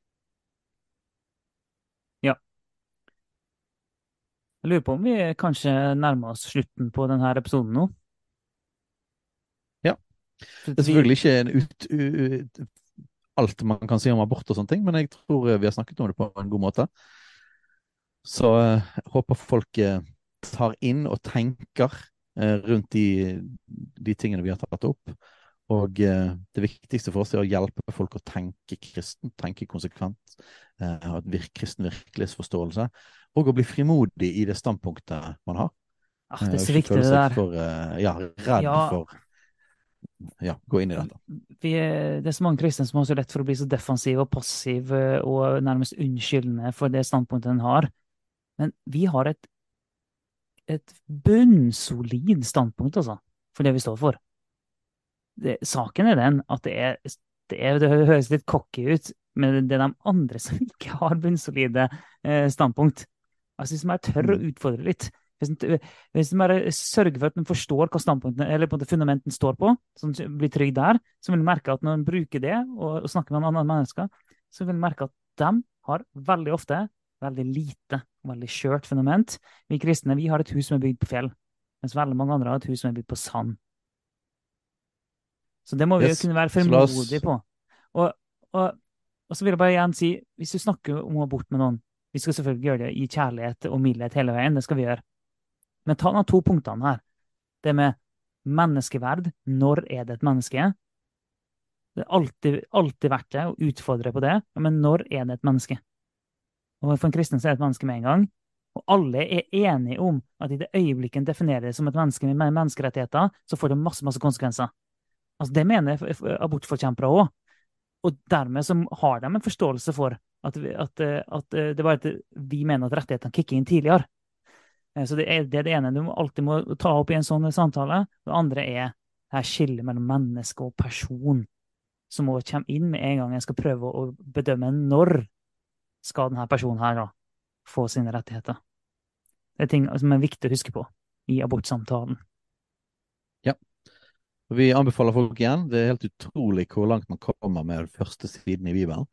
S1: Jeg lurer på om vi kanskje nærmer oss slutten på denne episoden nå?
S2: Ja. Det er selvfølgelig ikke en ut, ut, alt man kan si om abort og sånne ting, men jeg tror vi har snakket om det på en god måte. Så jeg uh, håper folk uh, tar inn og tenker rundt de, de, tingene vi har tatt opp. Og eh, det viktigste for oss er å hjelpe folk å tenke kristen, tenke konsekvent, ha et virk, kristen virkelighetsforståelse og å bli frimodig i det standpunktet man har.
S1: Ah, det er så viktig, det der.
S2: For, uh, ja, redd ja. for ja, gå inn i dette.
S1: Vi, det er så mange kristne som har så lett for å bli så defensive og passive og nærmest unnskyldende for det standpunktet en har. Men vi har et, et bunnsolid standpunkt, altså, for det vi står for. Det, saken er den at det er, det, er, det høres litt cocky ut, men det er de andre som ikke har bunnsolide eh, standpunkt. Altså Hvis man tør å mm. utfordre litt, hvis man, hvis man sørger for at man forstår hva standpunktene, eller på en fundamenten står på, at man blir trygg der, så vil man merke at når man bruker det og, og snakker med andre mennesker, så vil man merke at de har veldig ofte veldig lite, veldig skjørt fundament. Vi kristne vi har et hus som er bygd på fjell, mens veldig mange andre har et hus som er bygd på sand. Så det må vi yes. jo kunne være frimodige på. Og, og, og, så vil jeg bare igjen si, hvis du snakker om abort med noen, vi skal selvfølgelig gjøre det i kjærlighet og mildhet hele veien. Det skal vi gjøre. Men ta de to punktene her. Det med menneskeverd. Når er det et menneske? Det har alltid, alltid vært det å utfordre på det. Men når er det et menneske? Og for en kristen så er det et menneske med en gang. Og alle er enige om at i det øyeblikket en definerer det som et menneske med menneskerettigheter, så får det masse, masse konsekvenser. Altså, det mener abortforkjempere òg. Og dermed så har de en forståelse for at, at, at det var at vi mener at rettighetene kicker inn tidligere. Eh, så det er, det er, det ene du alltid må ta opp i en sånn samtale. Det andre er det her skillet mellom menneske og person, som må komme inn med en gang jeg skal prøve å bedømme når skal denne personen her da få sine rettigheter. Det er ting som er viktig å huske på i abortsamtalen.
S2: Ja. Vi anbefaler folk igjen. Det er helt utrolig hvor langt man kommer med den første siden i Bibelen.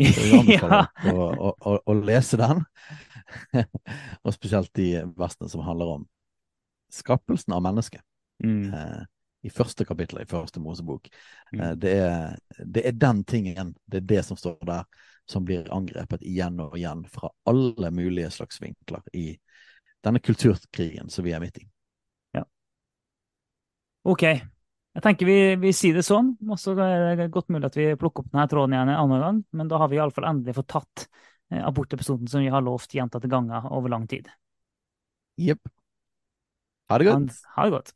S2: Ja. å, å, lese den, og spesielt de versene som handler om skapelsen av mennesket. Mm. Eh, I første kapittel i første Mosebok. Mm. Eh, det, er, det, er, den tingen, det er det som står der, som blir angrepet igjen og igjen fra alle mulige slags vinkler i denne kulturkrigen som vi er midt i.
S1: Ja. OK. Jeg tenker vi, vi sier det sånn, Også er det godt mulig at vi plukker opp denne tråden igjen en annen gang, men da har vi iallfall endelig fått tatt eh, abortepisoden som vi har lovt gjentatte ganger over lang tid.
S2: Jepp. Ha det godt.
S1: Ha det godt.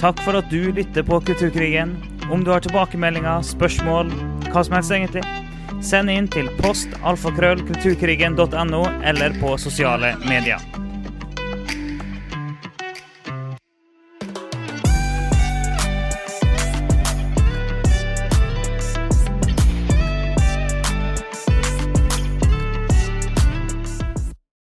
S1: Takk for at du lytter på Kulturkrigen. Om du har tilbakemeldinger, spørsmål, hva som helst egentlig, send inn til post alfakrøll kulturkrigen.no eller på sosiale medier.